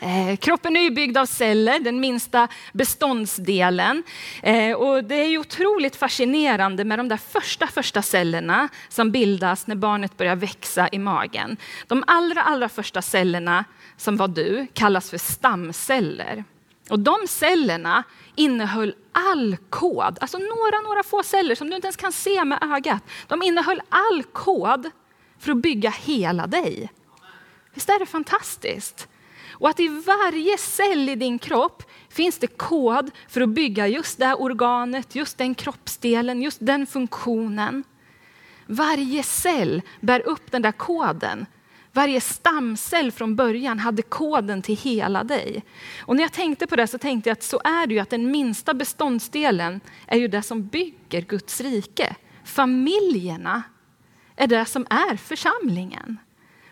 Eh, kroppen är ju byggd av celler, den minsta beståndsdelen. Eh, och det är ju otroligt fascinerande med de där första, första cellerna som bildas när barnet börjar växa i magen. De allra, allra första cellerna, som var du, kallas för stamceller. Och de cellerna innehöll all kod, alltså några, några få celler som du inte ens kan se med ögat. De innehöll all kod för att bygga hela dig. Visst är det fantastiskt? Och att i varje cell i din kropp finns det kod för att bygga just det organet, just den kroppsdelen, just den funktionen. Varje cell bär upp den där koden. Varje stamcell från början hade koden till hela dig. Och när jag tänkte på det så tänkte jag att så är det ju att den minsta beståndsdelen är ju det som bygger Guds rike. Familjerna är det som är församlingen.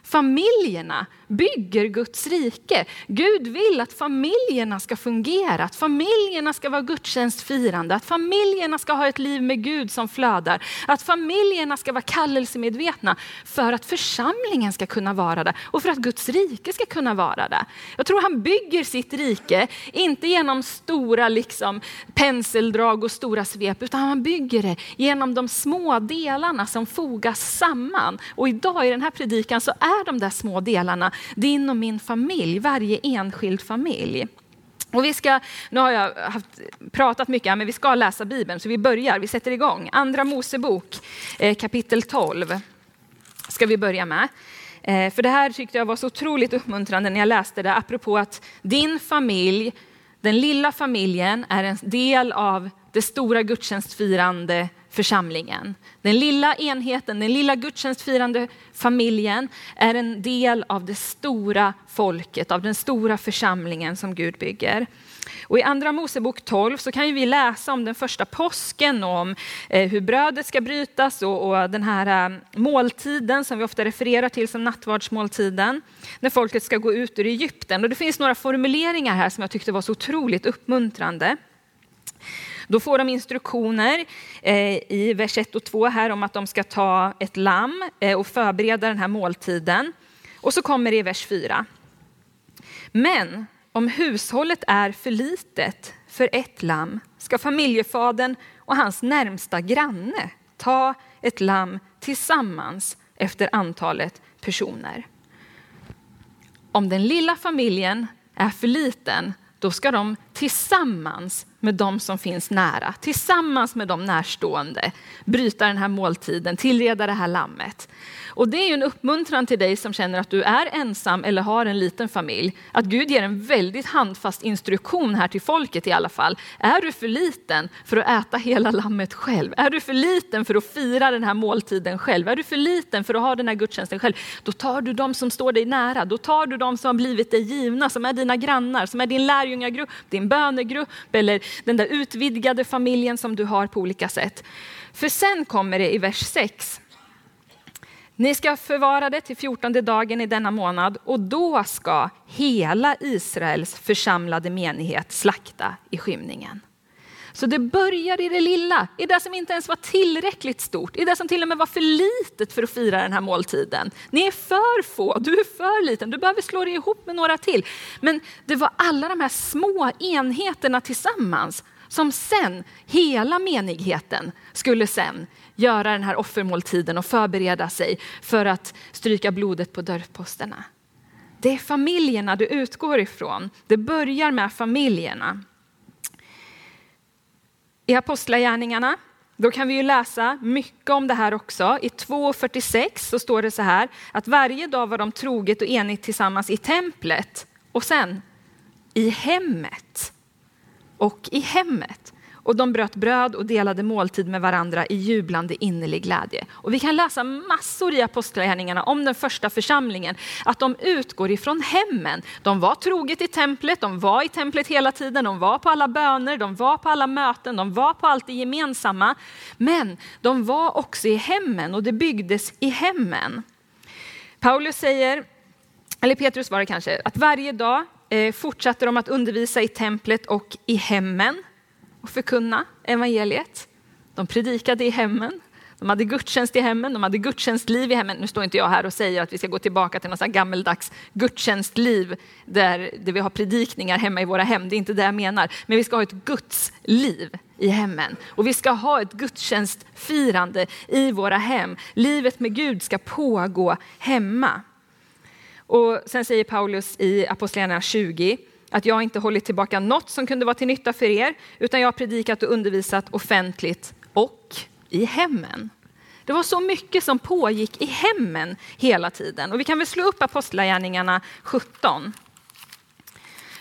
Familjerna bygger Guds rike. Gud vill att familjerna ska fungera, att familjerna ska vara gudstjänstfirande, att familjerna ska ha ett liv med Gud som flödar, att familjerna ska vara kallelsemedvetna för att församlingen ska kunna vara det och för att Guds rike ska kunna vara det. Jag tror han bygger sitt rike, inte genom stora liksom, penseldrag och stora svep, utan han bygger det genom de små delarna som fogas samman. Och idag i den här predikan så är de där små delarna din och min familj, varje enskild familj. Och vi ska, nu har jag haft, pratat mycket, men vi ska läsa Bibeln, så vi börjar, vi sätter igång. Andra Mosebok eh, kapitel 12 ska vi börja med. Eh, för det här tyckte jag var så otroligt uppmuntrande när jag läste det, apropå att din familj, den lilla familjen, är en del av det stora gudstjänstfirande församlingen. Den lilla enheten, den lilla gudstjänstfirande familjen är en del av det stora folket, av den stora församlingen som Gud bygger. Och I Andra Mosebok 12 så kan vi läsa om den första påsken och om eh, hur brödet ska brytas och, och den här eh, måltiden som vi ofta refererar till som nattvardsmåltiden, när folket ska gå ut ur Egypten. Och det finns några formuleringar här som jag tyckte var så otroligt uppmuntrande. Då får de instruktioner eh, i vers 1 och 2 här om att de ska ta ett lamm eh, och förbereda den här måltiden. Och så kommer det i vers 4. Men om hushållet är för litet för ett lamm ska familjefadern och hans närmsta granne ta ett lamm tillsammans efter antalet personer. Om den lilla familjen är för liten, då ska de tillsammans med de som finns nära, tillsammans med de närstående, bryta den här måltiden, tillreda det här lammet. Och det är ju en uppmuntran till dig som känner att du är ensam eller har en liten familj. Att Gud ger en väldigt handfast instruktion här till folket i alla fall. Är du för liten för att äta hela lammet själv? Är du för liten för att fira den här måltiden själv? Är du för liten för att ha den här gudstjänsten själv? Då tar du de som står dig nära. Då tar du de som har blivit dig givna, som är dina grannar, som är din lärjungagrupp, din bönegrupp eller den där utvidgade familjen som du har på olika sätt. För sen kommer det i vers 6 ni ska förvara det till fjortonde dagen i denna månad och då ska hela Israels församlade menighet slakta i skymningen. Så det börjar i det lilla, i det som inte ens var tillräckligt stort, i det som till och med var för litet för att fira den här måltiden. Ni är för få, du är för liten, du behöver slå dig ihop med några till. Men det var alla de här små enheterna tillsammans som sen, hela menigheten, skulle sen göra den här offermåltiden och förbereda sig för att stryka blodet på dörrposterna. Det är familjerna du utgår ifrån. Det börjar med familjerna. I Apostlagärningarna då kan vi ju läsa mycket om det här också. I 2.46 så står det så här att varje dag var de troget och enigt tillsammans i templet och sen i hemmet. Och i hemmet. Och de bröt bröd och delade måltid med varandra i jublande innerlig glädje. Och vi kan läsa massor i Apostlagärningarna om den första församlingen, att de utgår ifrån hemmen. De var troget i templet, de var i templet hela tiden, de var på alla böner, de var på alla möten, de var på allt det gemensamma. Men de var också i hemmen och det byggdes i hemmen. Paulus säger, eller Petrus var det kanske, att varje dag eh, fortsatte de att undervisa i templet och i hemmen och förkunna evangeliet. De predikade i hemmen, de hade gudstjänst i hemmen, de hade gudstjänstliv i hemmen. Nu står inte jag här och säger att vi ska gå tillbaka till något gammeldags gudstjänstliv där, där vi har predikningar hemma i våra hem. Det är inte det jag menar. Men vi ska ha ett gudsliv i hemmen. Och vi ska ha ett gudstjänstfirande i våra hem. Livet med Gud ska pågå hemma. Och sen säger Paulus i Apostlagärningarna 20 att jag inte hållit tillbaka något som kunde vara till nytta för er, utan jag har predikat och undervisat offentligt och i hemmen. Det var så mycket som pågick i hemmen hela tiden. Och vi kan väl slå upp Apostlagärningarna 17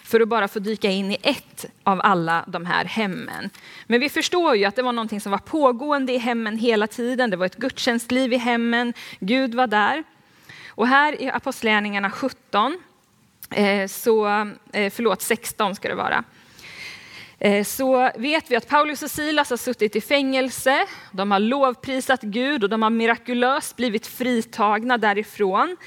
för att bara få dyka in i ett av alla de här hemmen. Men vi förstår ju att det var någonting som var pågående i hemmen hela tiden. Det var ett gudstjänstliv i hemmen. Gud var där. Och här i Apostlagärningarna 17 Eh, så, eh, förlåt 16 ska det vara. Eh, så vet vi att Paulus och Silas har suttit i fängelse, de har lovprisat Gud och de har mirakulöst blivit fritagna därifrån.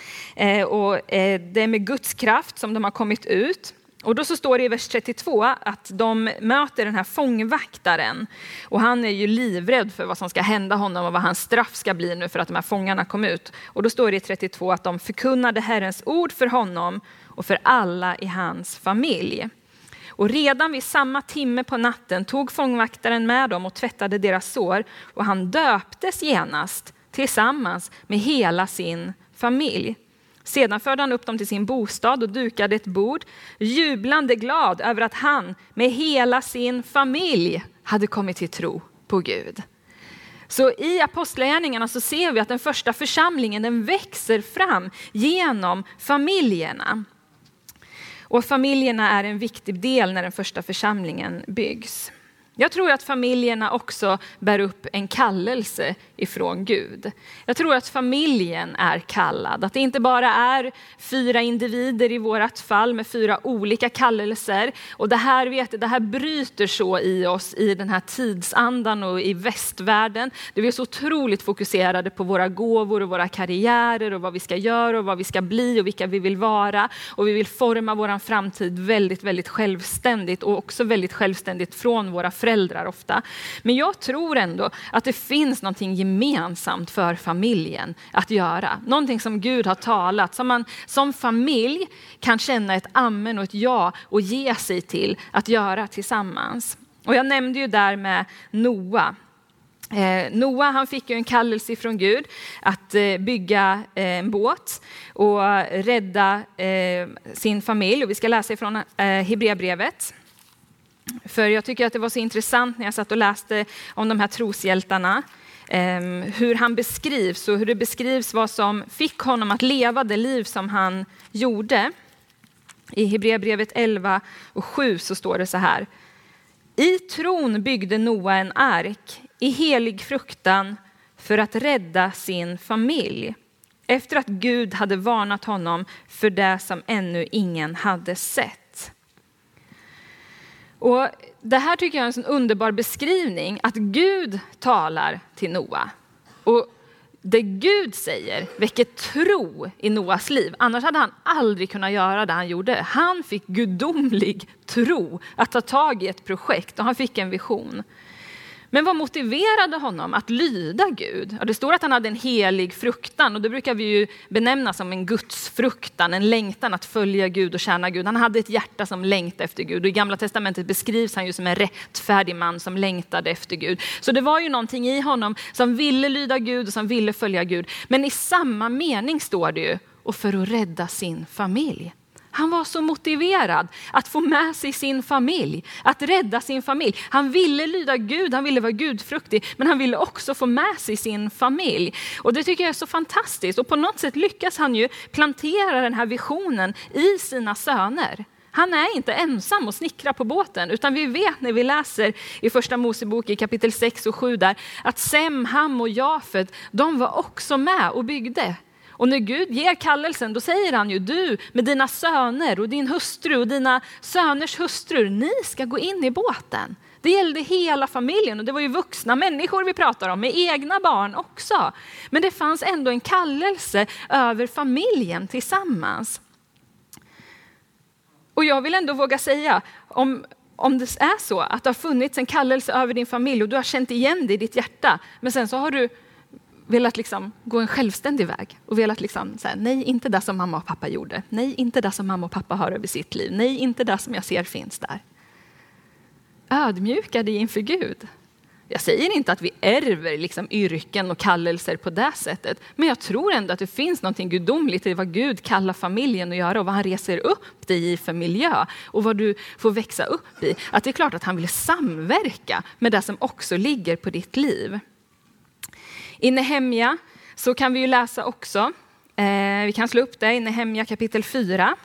Och det är med Guds kraft som de har kommit ut. Och då så står det i vers 32 att de möter den här fångvaktaren och han är ju livrädd för vad som ska hända honom och vad hans straff ska bli nu för att de här fångarna kom ut. Och då står det i 32 att de förkunnade Herrens ord för honom och för alla i hans familj. Och redan vid samma timme på natten tog fångvaktaren med dem och tvättade deras sår och han döptes genast tillsammans med hela sin familj. Sedan förde han upp dem till sin bostad och dukade ett bord, jublande glad över att han med hela sin familj hade kommit till tro på Gud. Så i Apostlagärningarna så ser vi att den första församlingen den växer fram genom familjerna. Och familjerna är en viktig del när den första församlingen byggs. Jag tror att familjerna också bär upp en kallelse ifrån Gud. Jag tror att familjen är kallad, att det inte bara är fyra individer i vårt fall med fyra olika kallelser. Och det här, vet, det här bryter så i oss i den här tidsandan och i västvärlden. Där vi är så otroligt fokuserade på våra gåvor och våra karriärer och vad vi ska göra och vad vi ska bli och vilka vi vill vara. Och vi vill forma vår framtid väldigt, väldigt självständigt och också väldigt självständigt från våra föräldrar föräldrar ofta. Men jag tror ändå att det finns någonting gemensamt för familjen att göra. Någonting som Gud har talat, som man som familj kan känna ett amen och ett ja och ge sig till att göra tillsammans. Och jag nämnde ju där med Noa. Eh, Noa han fick ju en kallelse från Gud att eh, bygga eh, en båt och rädda eh, sin familj. Och vi ska läsa ifrån eh, Hebreerbrevet för jag tycker att det var så intressant när jag satt och läste om de här troshjältarna. Ehm, hur han beskrivs och hur det beskrivs vad som fick honom att leva det liv som han gjorde. I Hebreerbrevet 11 och 7 så står det så här. I tron byggde Noa en ark i helig fruktan för att rädda sin familj efter att Gud hade varnat honom för det som ännu ingen hade sett. Och det här tycker jag är en sån underbar beskrivning, att Gud talar till Noa. Och det Gud säger väcker tro i Noas liv. Annars hade han aldrig kunnat göra det han gjorde. Han fick gudomlig tro att ta tag i ett projekt och han fick en vision. Men vad motiverade honom att lyda Gud? Ja, det står att han hade en helig fruktan och det brukar vi ju benämna som en gudsfruktan, en längtan att följa Gud och tjäna Gud. Han hade ett hjärta som längtade efter Gud och i gamla testamentet beskrivs han ju som en rättfärdig man som längtade efter Gud. Så det var ju någonting i honom som ville lyda Gud och som ville följa Gud. Men i samma mening står det ju, och för att rädda sin familj. Han var så motiverad att få med sig sin familj, att rädda sin familj. Han ville lyda Gud, han ville vara gudfruktig, men han ville också få med sig sin familj. Och det tycker jag är så fantastiskt. Och på något sätt lyckas han ju plantera den här visionen i sina söner. Han är inte ensam och snickrar på båten, utan vi vet när vi läser i första Mosebok i kapitel 6 och 7 där, att Sem, Ham och Jafet, de var också med och byggde. Och när Gud ger kallelsen, då säger han ju du med dina söner och din hustru och dina söners hustrur, ni ska gå in i båten. Det gällde hela familjen och det var ju vuxna människor vi pratar om med egna barn också. Men det fanns ändå en kallelse över familjen tillsammans. Och jag vill ändå våga säga, om, om det är så att det har funnits en kallelse över din familj och du har känt igen det i ditt hjärta, men sen så har du velat liksom gå en självständig väg och velat liksom säga nej, inte det som mamma och pappa gjorde. Nej, inte det som mamma och pappa har över sitt liv. Nej, inte det som jag ser finns där. Ödmjuka dig inför Gud. Jag säger inte att vi ärver liksom yrken och kallelser på det sättet, men jag tror ändå att det finns något gudomligt i vad Gud kallar familjen att göra och vad han reser upp dig i för miljö och vad du får växa upp i. Att det är klart att han vill samverka med det som också ligger på ditt liv. I Nehemja så kan vi ju läsa också, eh, vi kan slå upp det i Nehemja kapitel 4.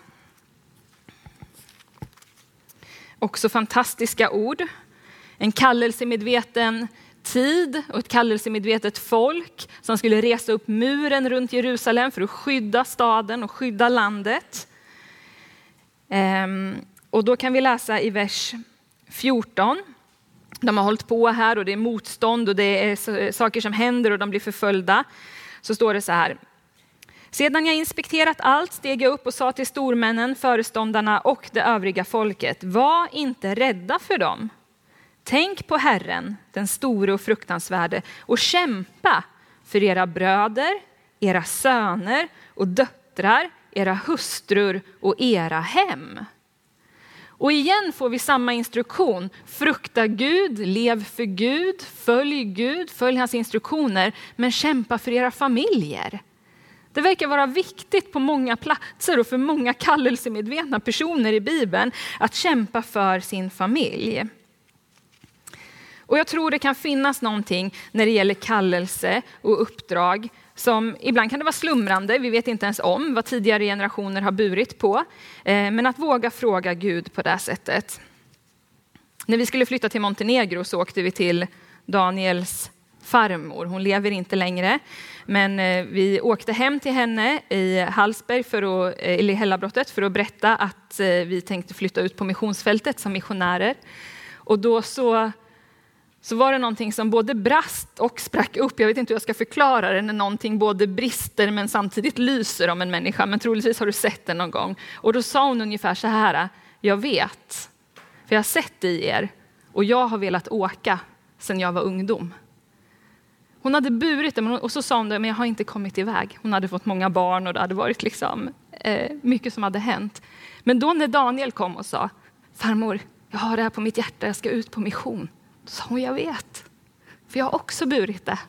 Också fantastiska ord. En kallelsemedveten tid och ett kallelsemedvetet folk som skulle resa upp muren runt Jerusalem för att skydda staden och skydda landet. Ehm, och då kan vi läsa i vers 14 de har hållit på här och det är motstånd och det är saker som händer och de blir förföljda. Så står det så här. Sedan jag inspekterat allt steg jag upp och sa till stormännen, föreståndarna och det övriga folket, var inte rädda för dem. Tänk på Herren, den store och fruktansvärde, och kämpa för era bröder, era söner och döttrar, era hustrur och era hem. Och igen får vi samma instruktion. Frukta Gud, lev för Gud, följ Gud, följ hans instruktioner, men kämpa för era familjer. Det verkar vara viktigt på många platser och för många kallelsemedvetna personer i Bibeln att kämpa för sin familj. Och jag tror det kan finnas någonting när det gäller kallelse och uppdrag som ibland kan det vara slumrande, vi vet inte ens om vad tidigare generationer har burit på. Eh, men att våga fråga Gud på det sättet. När vi skulle flytta till Montenegro så åkte vi till Daniels farmor. Hon lever inte längre, men eh, vi åkte hem till henne i Hallsberg, för att, eh, eller i Hällabrottet, för att berätta att vi tänkte flytta ut på missionsfältet som missionärer. Och då så så var det någonting som både brast och sprack upp. Jag vet inte hur jag ska förklara det när någonting både brister men samtidigt lyser om en människa. Men troligtvis har du sett det någon gång. Och då sa hon ungefär så här. Jag vet, för jag har sett det i er och jag har velat åka sedan jag var ungdom. Hon hade burit det och så sa hon det, men jag har inte kommit iväg. Hon hade fått många barn och det hade varit liksom, eh, mycket som hade hänt. Men då när Daniel kom och sa, farmor, jag har det här på mitt hjärta, jag ska ut på mission sa hon, jag vet. För jag har också burit det.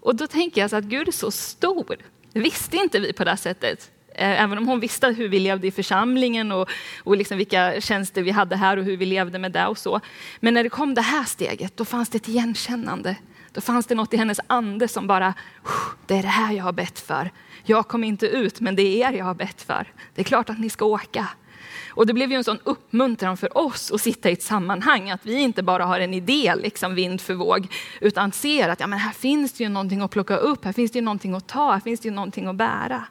Och då tänker jag så att Gud är så stor. Det visste inte vi på det sättet. Eh, även om hon visste hur vi levde i församlingen och, och liksom vilka tjänster vi hade här och hur vi levde med det och så. Men när det kom det här steget, då fanns det ett igenkännande. Då fanns det något i hennes ande som bara, det är det här jag har bett för. Jag kom inte ut, men det är er jag har bett för. Det är klart att ni ska åka. Och det blev ju en sån uppmuntran för oss att sitta i ett sammanhang, att vi inte bara har en idé, liksom vind för våg, utan ser att ja, men här finns det ju någonting att plocka upp, här finns det ju någonting att ta, här finns det ju någonting att bära.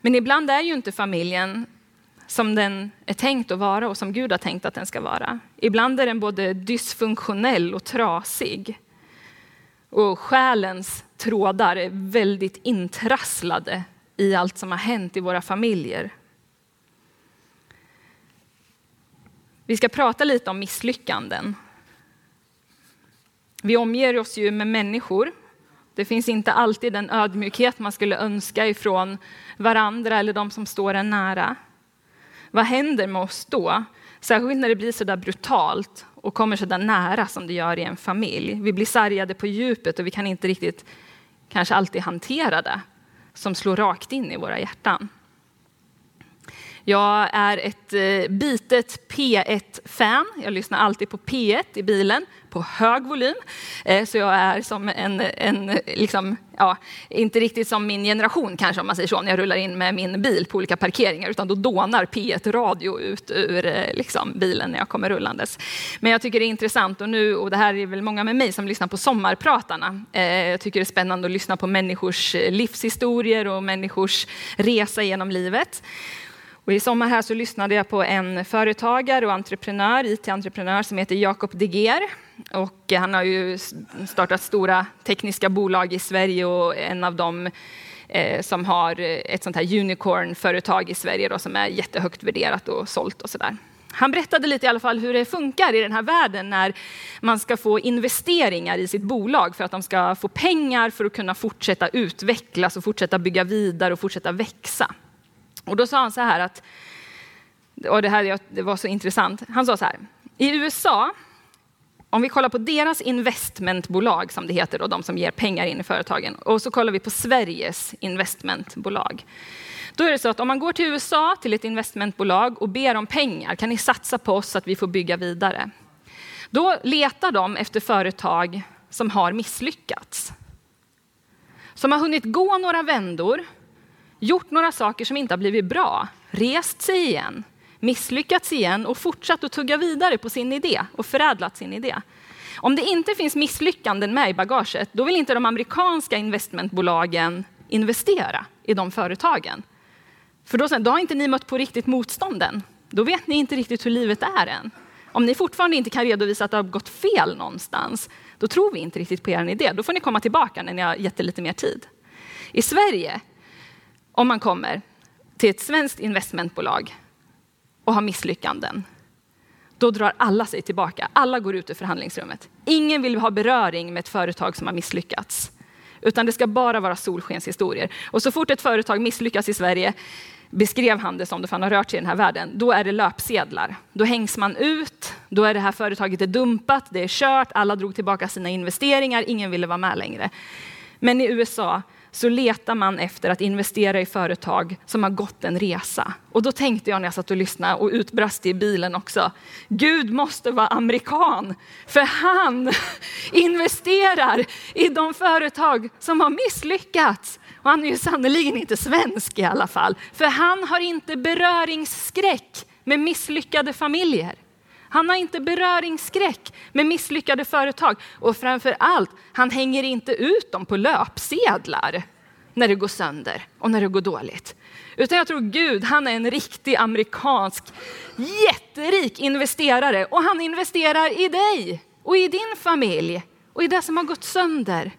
Men ibland är ju inte familjen som den är tänkt att vara och som Gud har tänkt att den ska vara. Ibland är den både dysfunktionell och trasig. Och själens trådar är väldigt intrasslade i allt som har hänt i våra familjer. Vi ska prata lite om misslyckanden. Vi omger oss ju med människor. Det finns inte alltid den ödmjukhet man skulle önska ifrån varandra eller de som står en nära. Vad händer med oss då? Särskilt när det blir så där brutalt och kommer så där nära som det gör i en familj. Vi blir sargade på djupet och vi kan inte riktigt kanske alltid hantera det som slår rakt in i våra hjärtan. Jag är ett eh, bitet P1-fan. Jag lyssnar alltid på P1 i bilen på hög volym. Eh, så jag är som en, en liksom, ja, inte riktigt som min generation kanske om man säger så, när jag rullar in med min bil på olika parkeringar, utan då dånar P1 Radio ut ur eh, liksom, bilen när jag kommer rullandes. Men jag tycker det är intressant och nu, och det här är väl många med mig som lyssnar på Sommarpratarna. Jag tycker det är spännande att lyssna på människors livshistorier och människors resa genom livet. Och I sommar här så lyssnade jag på en företagare och entreprenör, IT-entreprenör som heter Jakob Deger. Och han har ju startat stora tekniska bolag i Sverige och en av dem eh, som har eh, ett sånt här unicorn-företag i Sverige då, som är jättehögt värderat och sålt och sådär. Han berättade lite i alla fall hur det funkar i den här världen när man ska få investeringar i sitt bolag för att de ska få pengar för att kunna fortsätta utvecklas och fortsätta bygga vidare och fortsätta växa. Och då sa han så här att, och det här det var så intressant, han sa så här, i USA, om vi kollar på deras investmentbolag som det heter, och de som ger pengar in i företagen, och så kollar vi på Sveriges investmentbolag. Då är det så att om man går till USA, till ett investmentbolag och ber om pengar, kan ni satsa på oss så att vi får bygga vidare? Då letar de efter företag som har misslyckats. Som har hunnit gå några vändor, gjort några saker som inte har blivit bra, rest sig igen, misslyckats igen och fortsatt att tugga vidare på sin idé och förädlat sin idé. Om det inte finns misslyckanden med i bagaget, då vill inte de amerikanska investmentbolagen investera i de företagen. För då, då har inte ni mött på riktigt motstånden. Då vet ni inte riktigt hur livet är än. Om ni fortfarande inte kan redovisa att det har gått fel någonstans, då tror vi inte riktigt på er idé. Då får ni komma tillbaka när ni har gett det lite mer tid. I Sverige om man kommer till ett svenskt investmentbolag och har misslyckanden, då drar alla sig tillbaka. Alla går ut ur förhandlingsrummet. Ingen vill ha beröring med ett företag som har misslyckats. Utan det ska bara vara solskenshistorier. Och så fort ett företag misslyckas i Sverige, beskrev han det som, det för han har rört sig i den här världen, då är det löpsedlar. Då hängs man ut, då är det här företaget är dumpat, det är kört, alla drog tillbaka sina investeringar, ingen ville vara med längre. Men i USA så letar man efter att investera i företag som har gått en resa. Och då tänkte jag när jag satt och lyssnade och utbrast i bilen också. Gud måste vara amerikan, för han investerar i de företag som har misslyckats. Och han är ju sannerligen inte svensk i alla fall, för han har inte beröringsskräck med misslyckade familjer. Han har inte beröringsskräck med misslyckade företag och framför allt, han hänger inte ut dem på löpsedlar när det går sönder och när det går dåligt. Utan jag tror Gud, han är en riktig amerikansk jätterik investerare och han investerar i dig och i din familj och i det som har gått sönder.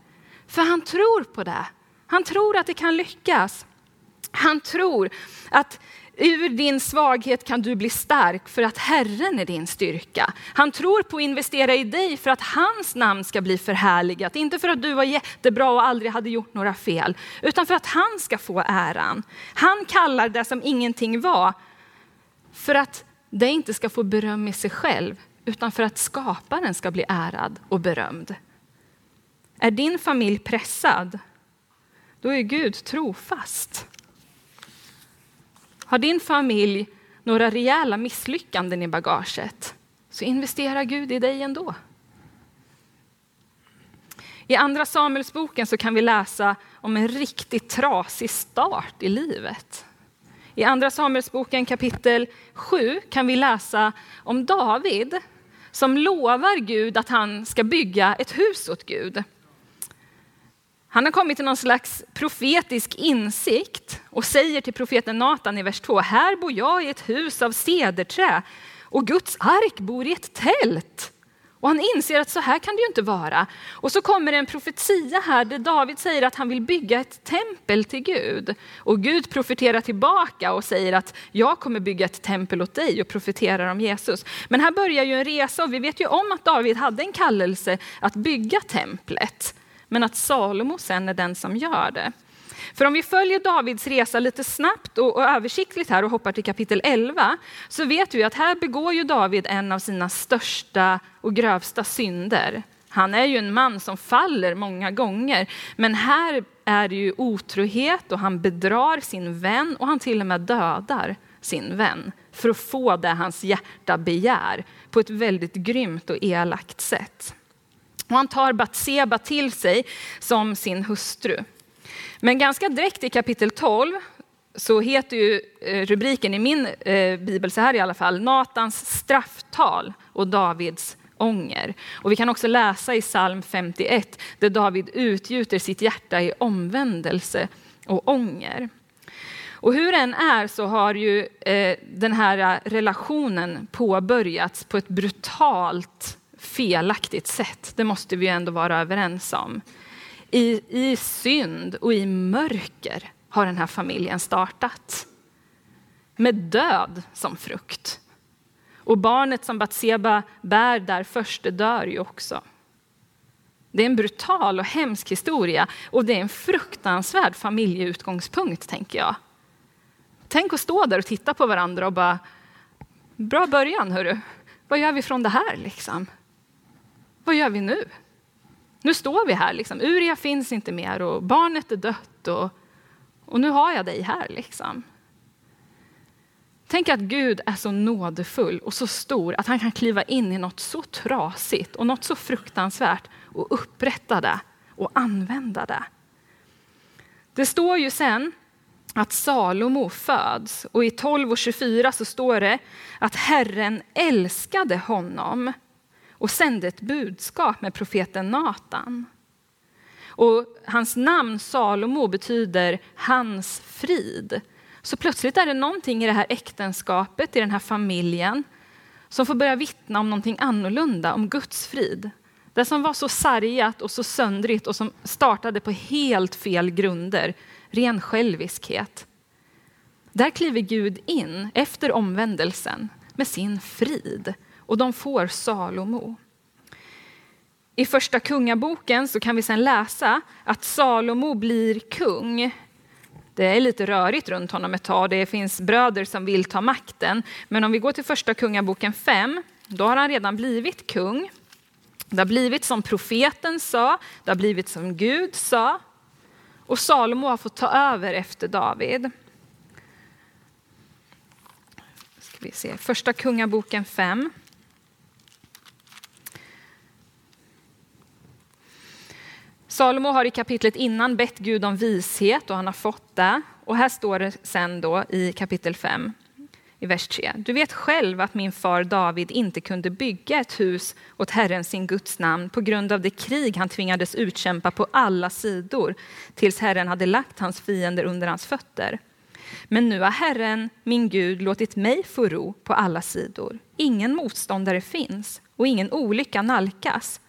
För han tror på det. Han tror att det kan lyckas. Han tror att Ur din svaghet kan du bli stark för att Herren är din styrka. Han tror på att investera i dig för att hans namn ska bli förhärligat. Inte för att du var jättebra och aldrig hade gjort några fel, utan för att han ska få äran. Han kallar det som ingenting var för att det inte ska få beröm i sig själv, utan för att skaparen ska bli ärad och berömd. Är din familj pressad? då är Gud trofast. Har din familj några rejäla misslyckanden i bagaget så investerar Gud i dig ändå. I Andra Samuelsboken så kan vi läsa om en riktigt trasig start i livet. I Andra Samuelsboken kapitel 7 kan vi läsa om David som lovar Gud att han ska bygga ett hus åt Gud. Han har kommit till någon slags profetisk insikt och säger till profeten Natan i vers 2, här bor jag i ett hus av cederträ och Guds ark bor i ett tält. Och han inser att så här kan det ju inte vara. Och så kommer en profetia här där David säger att han vill bygga ett tempel till Gud. Och Gud profeterar tillbaka och säger att jag kommer bygga ett tempel åt dig och profeterar om Jesus. Men här börjar ju en resa och vi vet ju om att David hade en kallelse att bygga templet. Men att Salomo sen är den som gör det. För om vi följer Davids resa lite snabbt och, och översiktligt här och hoppar till kapitel 11 så vet vi att här begår ju David en av sina största och grövsta synder. Han är ju en man som faller många gånger, men här är det ju otrohet och han bedrar sin vän och han till och med dödar sin vän för att få det hans hjärta begär på ett väldigt grymt och elakt sätt. Och han tar Batseba till sig som sin hustru. Men ganska direkt i kapitel 12 så heter ju eh, rubriken i min eh, bibel så här i alla fall, Natans strafftal och Davids ånger. Och vi kan också läsa i psalm 51 där David utgjuter sitt hjärta i omvändelse och ånger. Och hur den är så har ju eh, den här relationen påbörjats på ett brutalt felaktigt sätt. Det måste vi ändå vara överens om i, i synd och i mörker har den här familjen startat. Med död som frukt. Och barnet som Batseba bär där först, det dör ju också. Det är en brutal och hemsk historia och det är en fruktansvärd familjeutgångspunkt, tänker jag. Tänk att stå där och titta på varandra och bara, bra början hörru. Vad gör vi från det här liksom? Vad gör vi nu? Nu står vi här, liksom. Uria finns inte mer och barnet är dött och, och nu har jag dig här. Liksom. Tänk att Gud är så nådefull och så stor att han kan kliva in i något så trasigt och något så fruktansvärt och upprätta det och använda det. Det står ju sen att Salomo föds och i 12 och 24 så står det att Herren älskade honom och sände ett budskap med profeten Natan. Och hans namn Salomo betyder hans frid. Så plötsligt är det någonting i det här äktenskapet, i den här familjen, som får börja vittna om någonting annorlunda, om Guds frid. Det som var så sargat och så söndrigt och som startade på helt fel grunder, ren själviskhet. Där kliver Gud in efter omvändelsen med sin frid och de får Salomo. I första kungaboken så kan vi sedan läsa att Salomo blir kung. Det är lite rörigt runt honom ett tag. Det finns bröder som vill ta makten. Men om vi går till första kungaboken 5, då har han redan blivit kung. Det har blivit som profeten sa, det har blivit som Gud sa. Och Salomo har fått ta över efter David. Ska vi se. Första kungaboken 5. Salomo har i kapitlet innan bett Gud om vishet och han har fått det. Och här står det sen då i kapitel 5 i vers 3. Du vet själv att min far David inte kunde bygga ett hus åt Herren sin Guds namn på grund av det krig han tvingades utkämpa på alla sidor tills Herren hade lagt hans fiender under hans fötter. Men nu har Herren, min Gud, låtit mig få ro på alla sidor. Ingen motståndare finns och ingen olycka nalkas.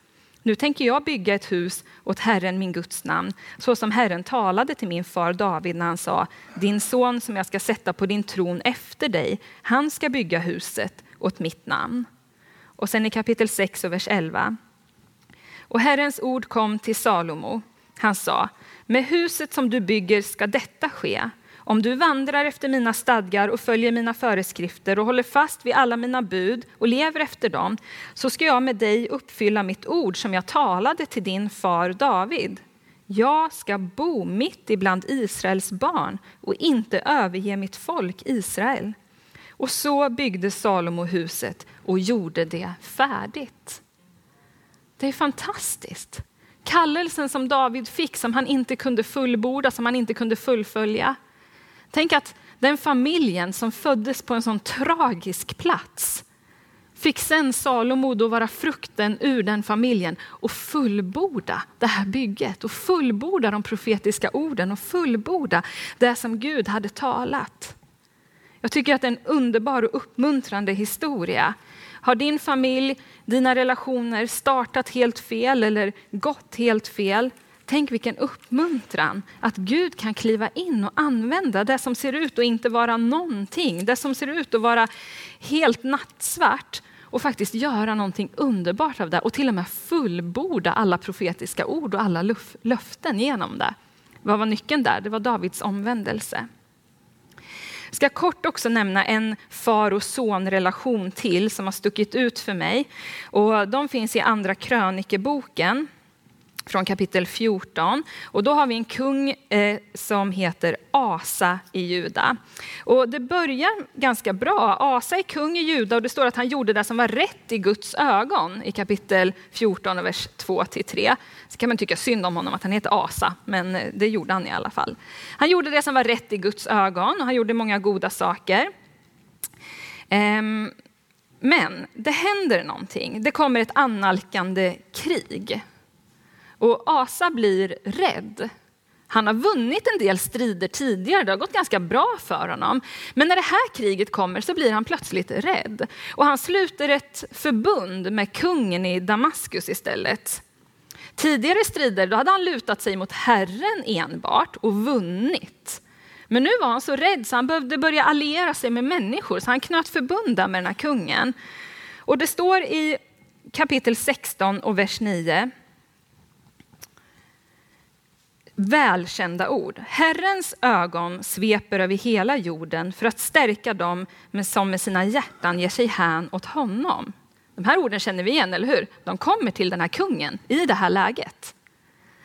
Nu tänker jag bygga ett hus åt Herren, min Guds namn, så som Herren talade till min far David när han sa, din son som jag ska sätta på din tron efter dig, han ska bygga huset åt mitt namn. Och sen i kapitel 6 och vers 11. Och Herrens ord kom till Salomo. Han sa, med huset som du bygger ska detta ske. Om du vandrar efter mina stadgar och följer mina föreskrifter och håller fast vid alla mina bud och lever efter dem, så ska jag med dig uppfylla mitt ord som jag talade till din far David. jag ska bo mitt ibland Israels barn och inte överge mitt folk Israel. Och så byggde Salomo huset och gjorde det färdigt. Det är fantastiskt. Kallelsen som David fick, som han inte kunde fullborda, som han inte kunde fullfölja. Tänk att den familjen som föddes på en sån tragisk plats fick sen Salomo då vara frukten ur den familjen och fullborda det här bygget och fullborda de profetiska orden och fullborda det som Gud hade talat. Jag tycker att det är en underbar och uppmuntrande historia. Har din familj, dina relationer startat helt fel eller gått helt fel? Tänk vilken uppmuntran att Gud kan kliva in och använda det som ser ut att inte vara någonting, det som ser ut att vara helt nattsvart och faktiskt göra någonting underbart av det och till och med fullborda alla profetiska ord och alla löften genom det. Vad var nyckeln där? Det var Davids omvändelse. Jag ska kort också nämna en far och son relation till som har stuckit ut för mig. Och de finns i Andra krönikeboken från kapitel 14. Och då har vi en kung eh, som heter Asa i Juda. Och det börjar ganska bra. Asa är kung i Juda och det står att han gjorde det som var rätt i Guds ögon i kapitel 14, vers 2-3. Så kan man tycka synd om honom att han heter Asa, men eh, det gjorde han i alla fall. Han gjorde det som var rätt i Guds ögon och han gjorde många goda saker. Ehm, men det händer någonting. Det kommer ett annalkande krig. Och Asa blir rädd. Han har vunnit en del strider tidigare, det har gått ganska bra för honom. Men när det här kriget kommer så blir han plötsligt rädd. Och han sluter ett förbund med kungen i Damaskus istället. Tidigare strider då hade han lutat sig mot Herren enbart och vunnit. Men nu var han så rädd så han behövde börja alliera sig med människor, så han knöt förbund med den här kungen. Och det står i kapitel 16 och vers 9 välkända ord. Herrens ögon sveper över hela jorden för att stärka dem som med sina hjärtan ger sig hän åt honom. De här orden känner vi igen, eller hur? De kommer till den här kungen i det här läget.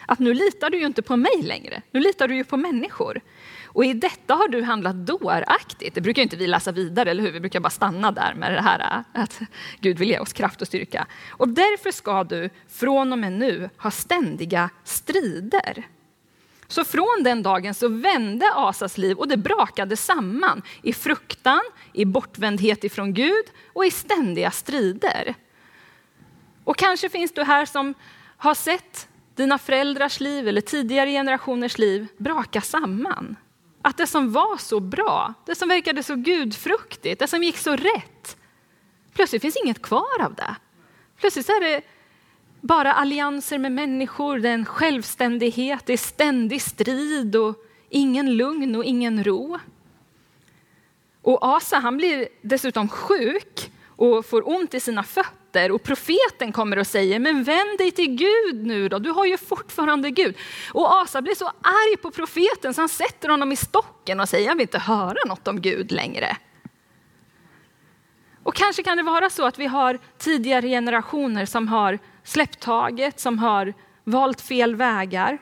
Att nu litar du ju inte på mig längre, nu litar du ju på människor. Och i detta har du handlat dåraktigt. Det brukar inte vi läsa vidare, eller hur? Vi brukar bara stanna där med det här äh, att Gud vill ge oss kraft och styrka. Och därför ska du från och med nu ha ständiga strider. Så från den dagen så vände Asas liv och det brakade samman i fruktan, i bortvändhet ifrån Gud och i ständiga strider. Och kanske finns du här som har sett dina föräldrars liv eller tidigare generationers liv braka samman. Att det som var så bra, det som verkade så gudfruktigt, det som gick så rätt, plötsligt finns inget kvar av det. Plötsligt är det bara allianser med människor, det är en självständighet, det är ständig strid och ingen lugn och ingen ro. Och Asa han blir dessutom sjuk och får ont i sina fötter och profeten kommer och säger, men vänd dig till Gud nu då, du har ju fortfarande Gud. Och Asa blir så arg på profeten så han sätter honom i stocken och säger, jag vill inte höra något om Gud längre. Och kanske kan det vara så att vi har tidigare generationer som har släppt taget, som har valt fel vägar.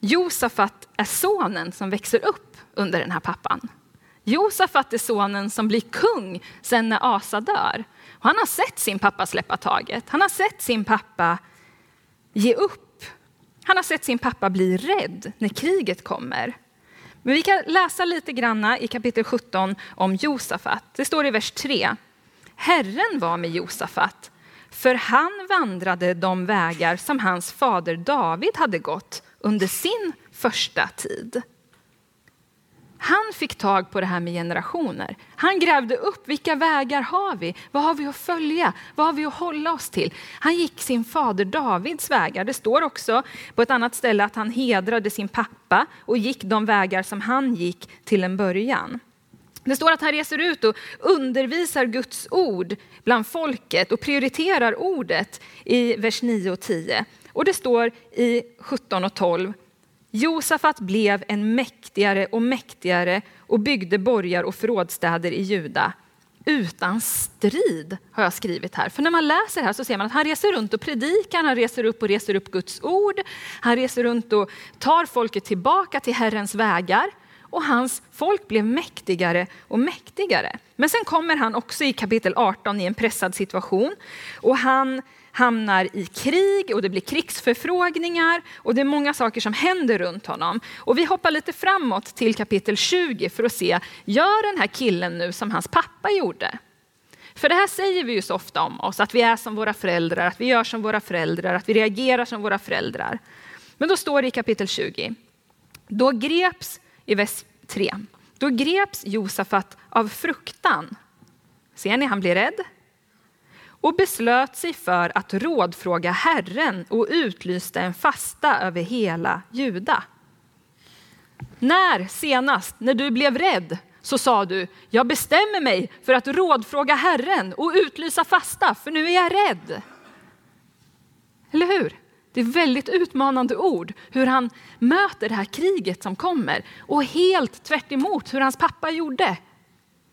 Josafat är sonen som växer upp under den här pappan. Josafat är sonen som blir kung sen när Asa dör. Och han har sett sin pappa släppa taget. Han har sett sin pappa ge upp. Han har sett sin pappa bli rädd när kriget kommer. Men vi kan läsa lite granna i kapitel 17 om Josafat. Det står i vers 3. Herren var med Josafat för han vandrade de vägar som hans fader David hade gått under sin första tid. Han fick tag på det här med generationer. Han grävde upp vilka vägar har vi? Vad har vi att följa? Vad har vi att hålla oss till? Han gick sin fader Davids vägar. Det står också på ett annat ställe att han hedrade sin pappa och gick de vägar som han gick till en början. Det står att han reser ut och undervisar Guds ord bland folket och prioriterar ordet i vers 9 och 10. Och det står i 17 och 12. Josafat blev en mäktigare och mäktigare och byggde borgar och förrådsstäder i Juda. utan strid, har jag skrivit här. För när man läser här så ser man att han reser runt och predikar, han reser upp och reser upp Guds ord. Han reser runt och tar folket tillbaka till Herrens vägar. Och hans folk blev mäktigare och mäktigare. Men sen kommer han också i kapitel 18 i en pressad situation. Och han hamnar i krig och det blir krigsförfrågningar och det är många saker som händer runt honom. Och vi hoppar lite framåt till kapitel 20 för att se, gör den här killen nu som hans pappa gjorde? För det här säger vi ju så ofta om oss, att vi är som våra föräldrar, att vi gör som våra föräldrar, att vi reagerar som våra föräldrar. Men då står det i kapitel 20, då greps, i vers 3, då greps Josafat av fruktan. Ser ni, han blir rädd och beslöt sig för att rådfråga Herren och utlyste en fasta över hela Juda. När senast, när du blev rädd, så sa du, jag bestämmer mig för att rådfråga Herren och utlysa fasta, för nu är jag rädd. Eller hur? Det är väldigt utmanande ord, hur han möter det här kriget som kommer. Och helt tvärt hur hans pappa gjorde.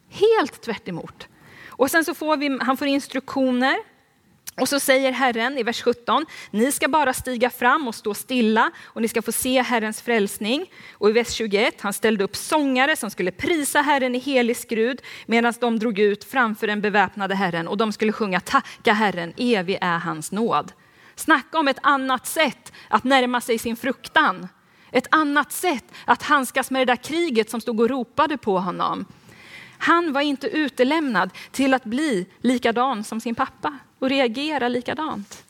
Helt tvärt emot. Och sen så får vi, han får instruktioner. Och så säger Herren i vers 17, ni ska bara stiga fram och stå stilla och ni ska få se Herrens frälsning. Och i vers 21, han ställde upp sångare som skulle prisa Herren i helig skrud medan de drog ut framför den beväpnade Herren och de skulle sjunga tacka Herren, evig är hans nåd. Snacka om ett annat sätt att närma sig sin fruktan. Ett annat sätt att handskas med det där kriget som stod och ropade på honom. Han var inte utelämnad till att bli likadan som sin pappa och reagera likadant.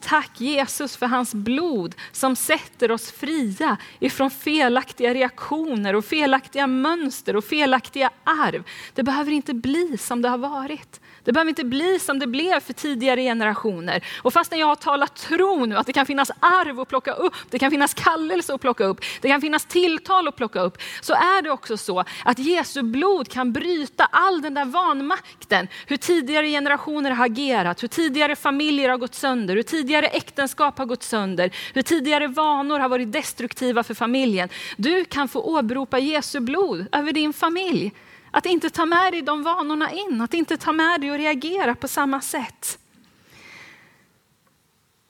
Tack Jesus för hans blod som sätter oss fria ifrån felaktiga reaktioner och felaktiga mönster och felaktiga arv. Det behöver inte bli som det har varit. Det behöver inte bli som det blev för tidigare generationer. Och fastän jag har talat tro nu, att det kan finnas arv att plocka upp, det kan finnas kallelse att plocka upp, det kan finnas tilltal att plocka upp, så är det också så att Jesu blod kan bryta all den där vanmakten. Hur tidigare generationer har agerat, hur tidigare familjer har gått sönder, hur tidigare äktenskap har gått sönder, hur tidigare vanor har varit destruktiva för familjen. Du kan få åberopa Jesu blod över din familj. Att inte ta med dig de vanorna in, att inte ta med dig och reagera på samma sätt.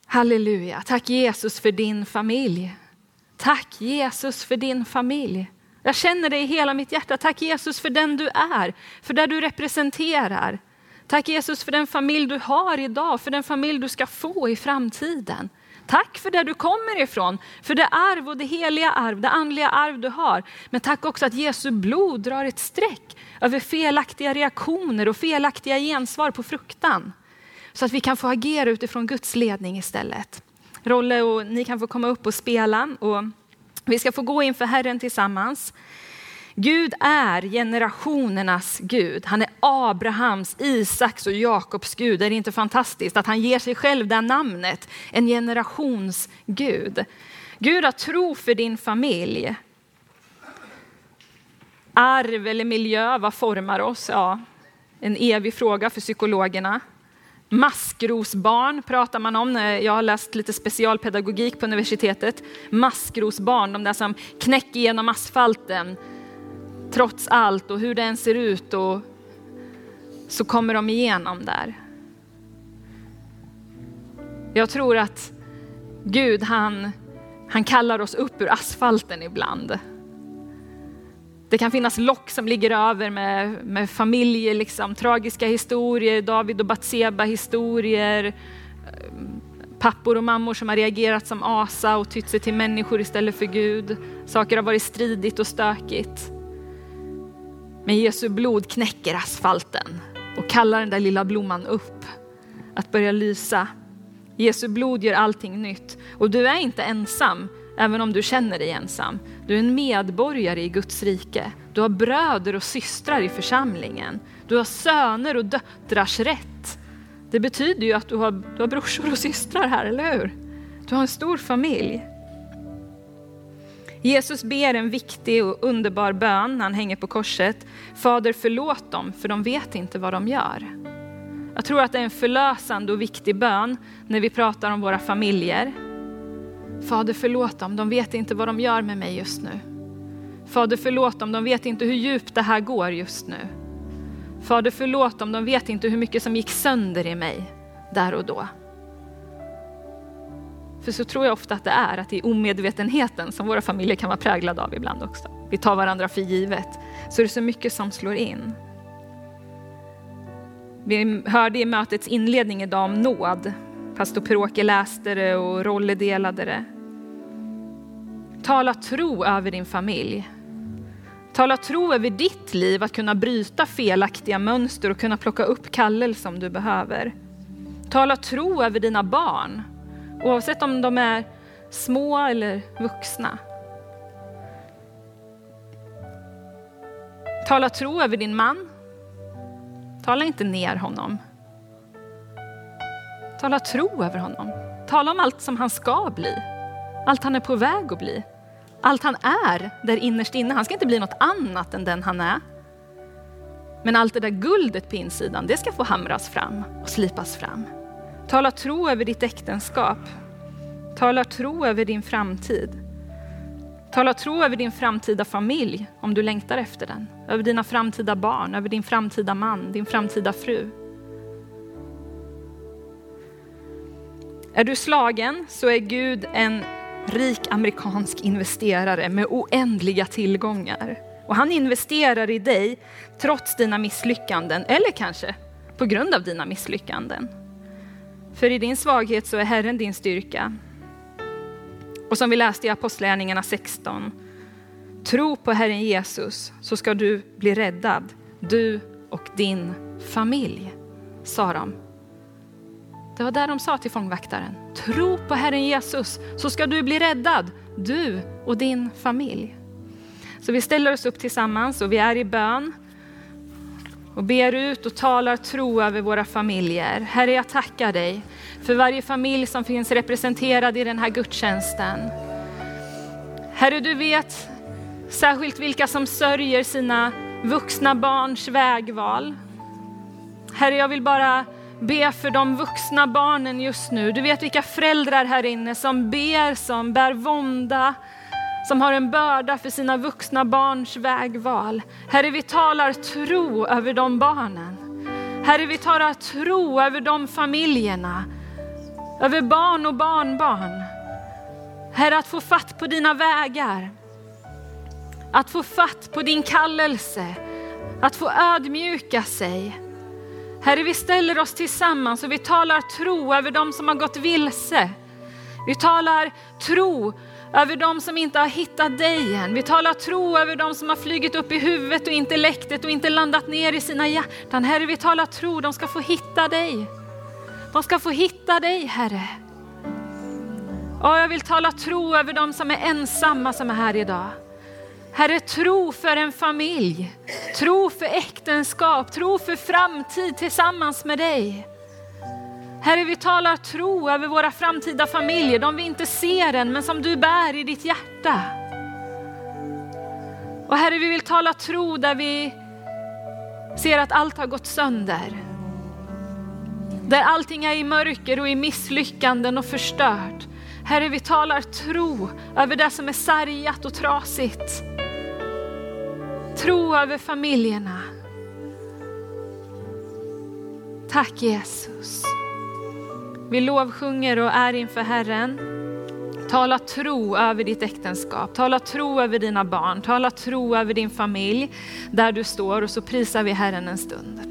Halleluja, tack Jesus för din familj. Tack Jesus för din familj. Jag känner det i hela mitt hjärta. Tack Jesus för den du är, för det du representerar. Tack Jesus för den familj du har idag, för den familj du ska få i framtiden. Tack för där du kommer ifrån, för det arv och det heliga arv, det andliga arv du har. Men tack också att Jesu blod drar ett streck över felaktiga reaktioner och felaktiga gensvar på fruktan. Så att vi kan få agera utifrån Guds ledning istället. Rolle och ni kan få komma upp och spela och vi ska få gå inför Herren tillsammans. Gud är generationernas Gud. Han är Abrahams, Isaks och Jakobs Gud. Är det inte fantastiskt att han ger sig själv det namnet? En generations Gud. Gud har tro för din familj. Arv eller miljö, vad formar oss? Ja, en evig fråga för psykologerna. Maskrosbarn pratar man om. Jag har läst lite specialpedagogik på universitetet. Maskrosbarn, de där som knäcker genom asfalten trots allt och hur det än ser ut och så kommer de igenom där. Jag tror att Gud han, han kallar oss upp ur asfalten ibland. Det kan finnas lock som ligger över med, med familjer, liksom, tragiska historier, David och Batseba historier, pappor och mammor som har reagerat som asa och tytt sig till människor istället för Gud. Saker har varit stridigt och stökigt. Men Jesu blod knäcker asfalten och kallar den där lilla blomman upp att börja lysa. Jesu blod gör allting nytt och du är inte ensam även om du känner dig ensam. Du är en medborgare i Guds rike. Du har bröder och systrar i församlingen. Du har söner och döttrars rätt. Det betyder ju att du har, du har brorsor och systrar här, eller hur? Du har en stor familj. Jesus ber en viktig och underbar bön när han hänger på korset. Fader förlåt dem för de vet inte vad de gör. Jag tror att det är en förlösande och viktig bön när vi pratar om våra familjer. Fader förlåt dem, de vet inte vad de gör med mig just nu. Fader förlåt dem, de vet inte hur djupt det här går just nu. Fader förlåt dem, de vet inte hur mycket som gick sönder i mig där och då. För så tror jag ofta att det är, att det är omedvetenheten som våra familjer kan vara präglade av ibland också. Vi tar varandra för givet, så är det så mycket som slår in. Vi hörde i mötets inledning idag om nåd. Pastor Per-Åke läste det och Rolle delade det. Tala tro över din familj. Tala tro över ditt liv att kunna bryta felaktiga mönster och kunna plocka upp kallelse om du behöver. Tala tro över dina barn, oavsett om de är små eller vuxna. Tala tro över din man. Tala inte ner honom. Tala tro över honom. Tala om allt som han ska bli. Allt han är på väg att bli. Allt han är där innerst inne. Han ska inte bli något annat än den han är. Men allt det där guldet på insidan, det ska få hamras fram och slipas fram. Tala tro över ditt äktenskap. Tala tro över din framtid. Tala tro över din framtida familj om du längtar efter den. Över dina framtida barn, över din framtida man, din framtida fru. Är du slagen så är Gud en rik amerikansk investerare med oändliga tillgångar. Och han investerar i dig trots dina misslyckanden, eller kanske på grund av dina misslyckanden. För i din svaghet så är Herren din styrka. Och som vi läste i Apostlagärningarna 16, tro på Herren Jesus så ska du bli räddad, du och din familj, sa de det var där de sa till fångvaktaren. Tro på Herren Jesus så ska du bli räddad, du och din familj. Så vi ställer oss upp tillsammans och vi är i bön och ber ut och talar tro över våra familjer. Herre, jag tackar dig för varje familj som finns representerad i den här gudstjänsten. Herre, du vet särskilt vilka som sörjer sina vuxna barns vägval. Herre, jag vill bara be för de vuxna barnen just nu. Du vet vilka föräldrar här inne som ber, som bär vånda, som har en börda för sina vuxna barns vägval. Herre, vi talar tro över de barnen. Herre, vi talar tro över de familjerna, över barn och barnbarn. Herre, att få fatt på dina vägar, att få fatt på din kallelse, att få ödmjuka sig, Herre, vi ställer oss tillsammans och vi talar tro över de som har gått vilse. Vi talar tro över dem som inte har hittat dig än. Vi talar tro över dem som har flugit upp i huvudet och intellektet och inte landat ner i sina hjärtan. Herre, vi talar tro, de ska få hitta dig. De ska få hitta dig, Herre. Och jag vill tala tro över dem som är ensamma som är här idag. Herre, tro för en familj, tro för äktenskap, tro för framtid tillsammans med dig. Herre, vi talar tro över våra framtida familjer, de vi inte ser än, men som du bär i ditt hjärta. Och Herre, vi vill tala tro där vi ser att allt har gått sönder. Där allting är i mörker och i misslyckanden och förstört. Herre, vi talar tro över det som är sargat och trasigt. Tro över familjerna. Tack Jesus. Vi lovsjunger och är inför Herren. Tala tro över ditt äktenskap, tala tro över dina barn, tala tro över din familj där du står och så prisar vi Herren en stund.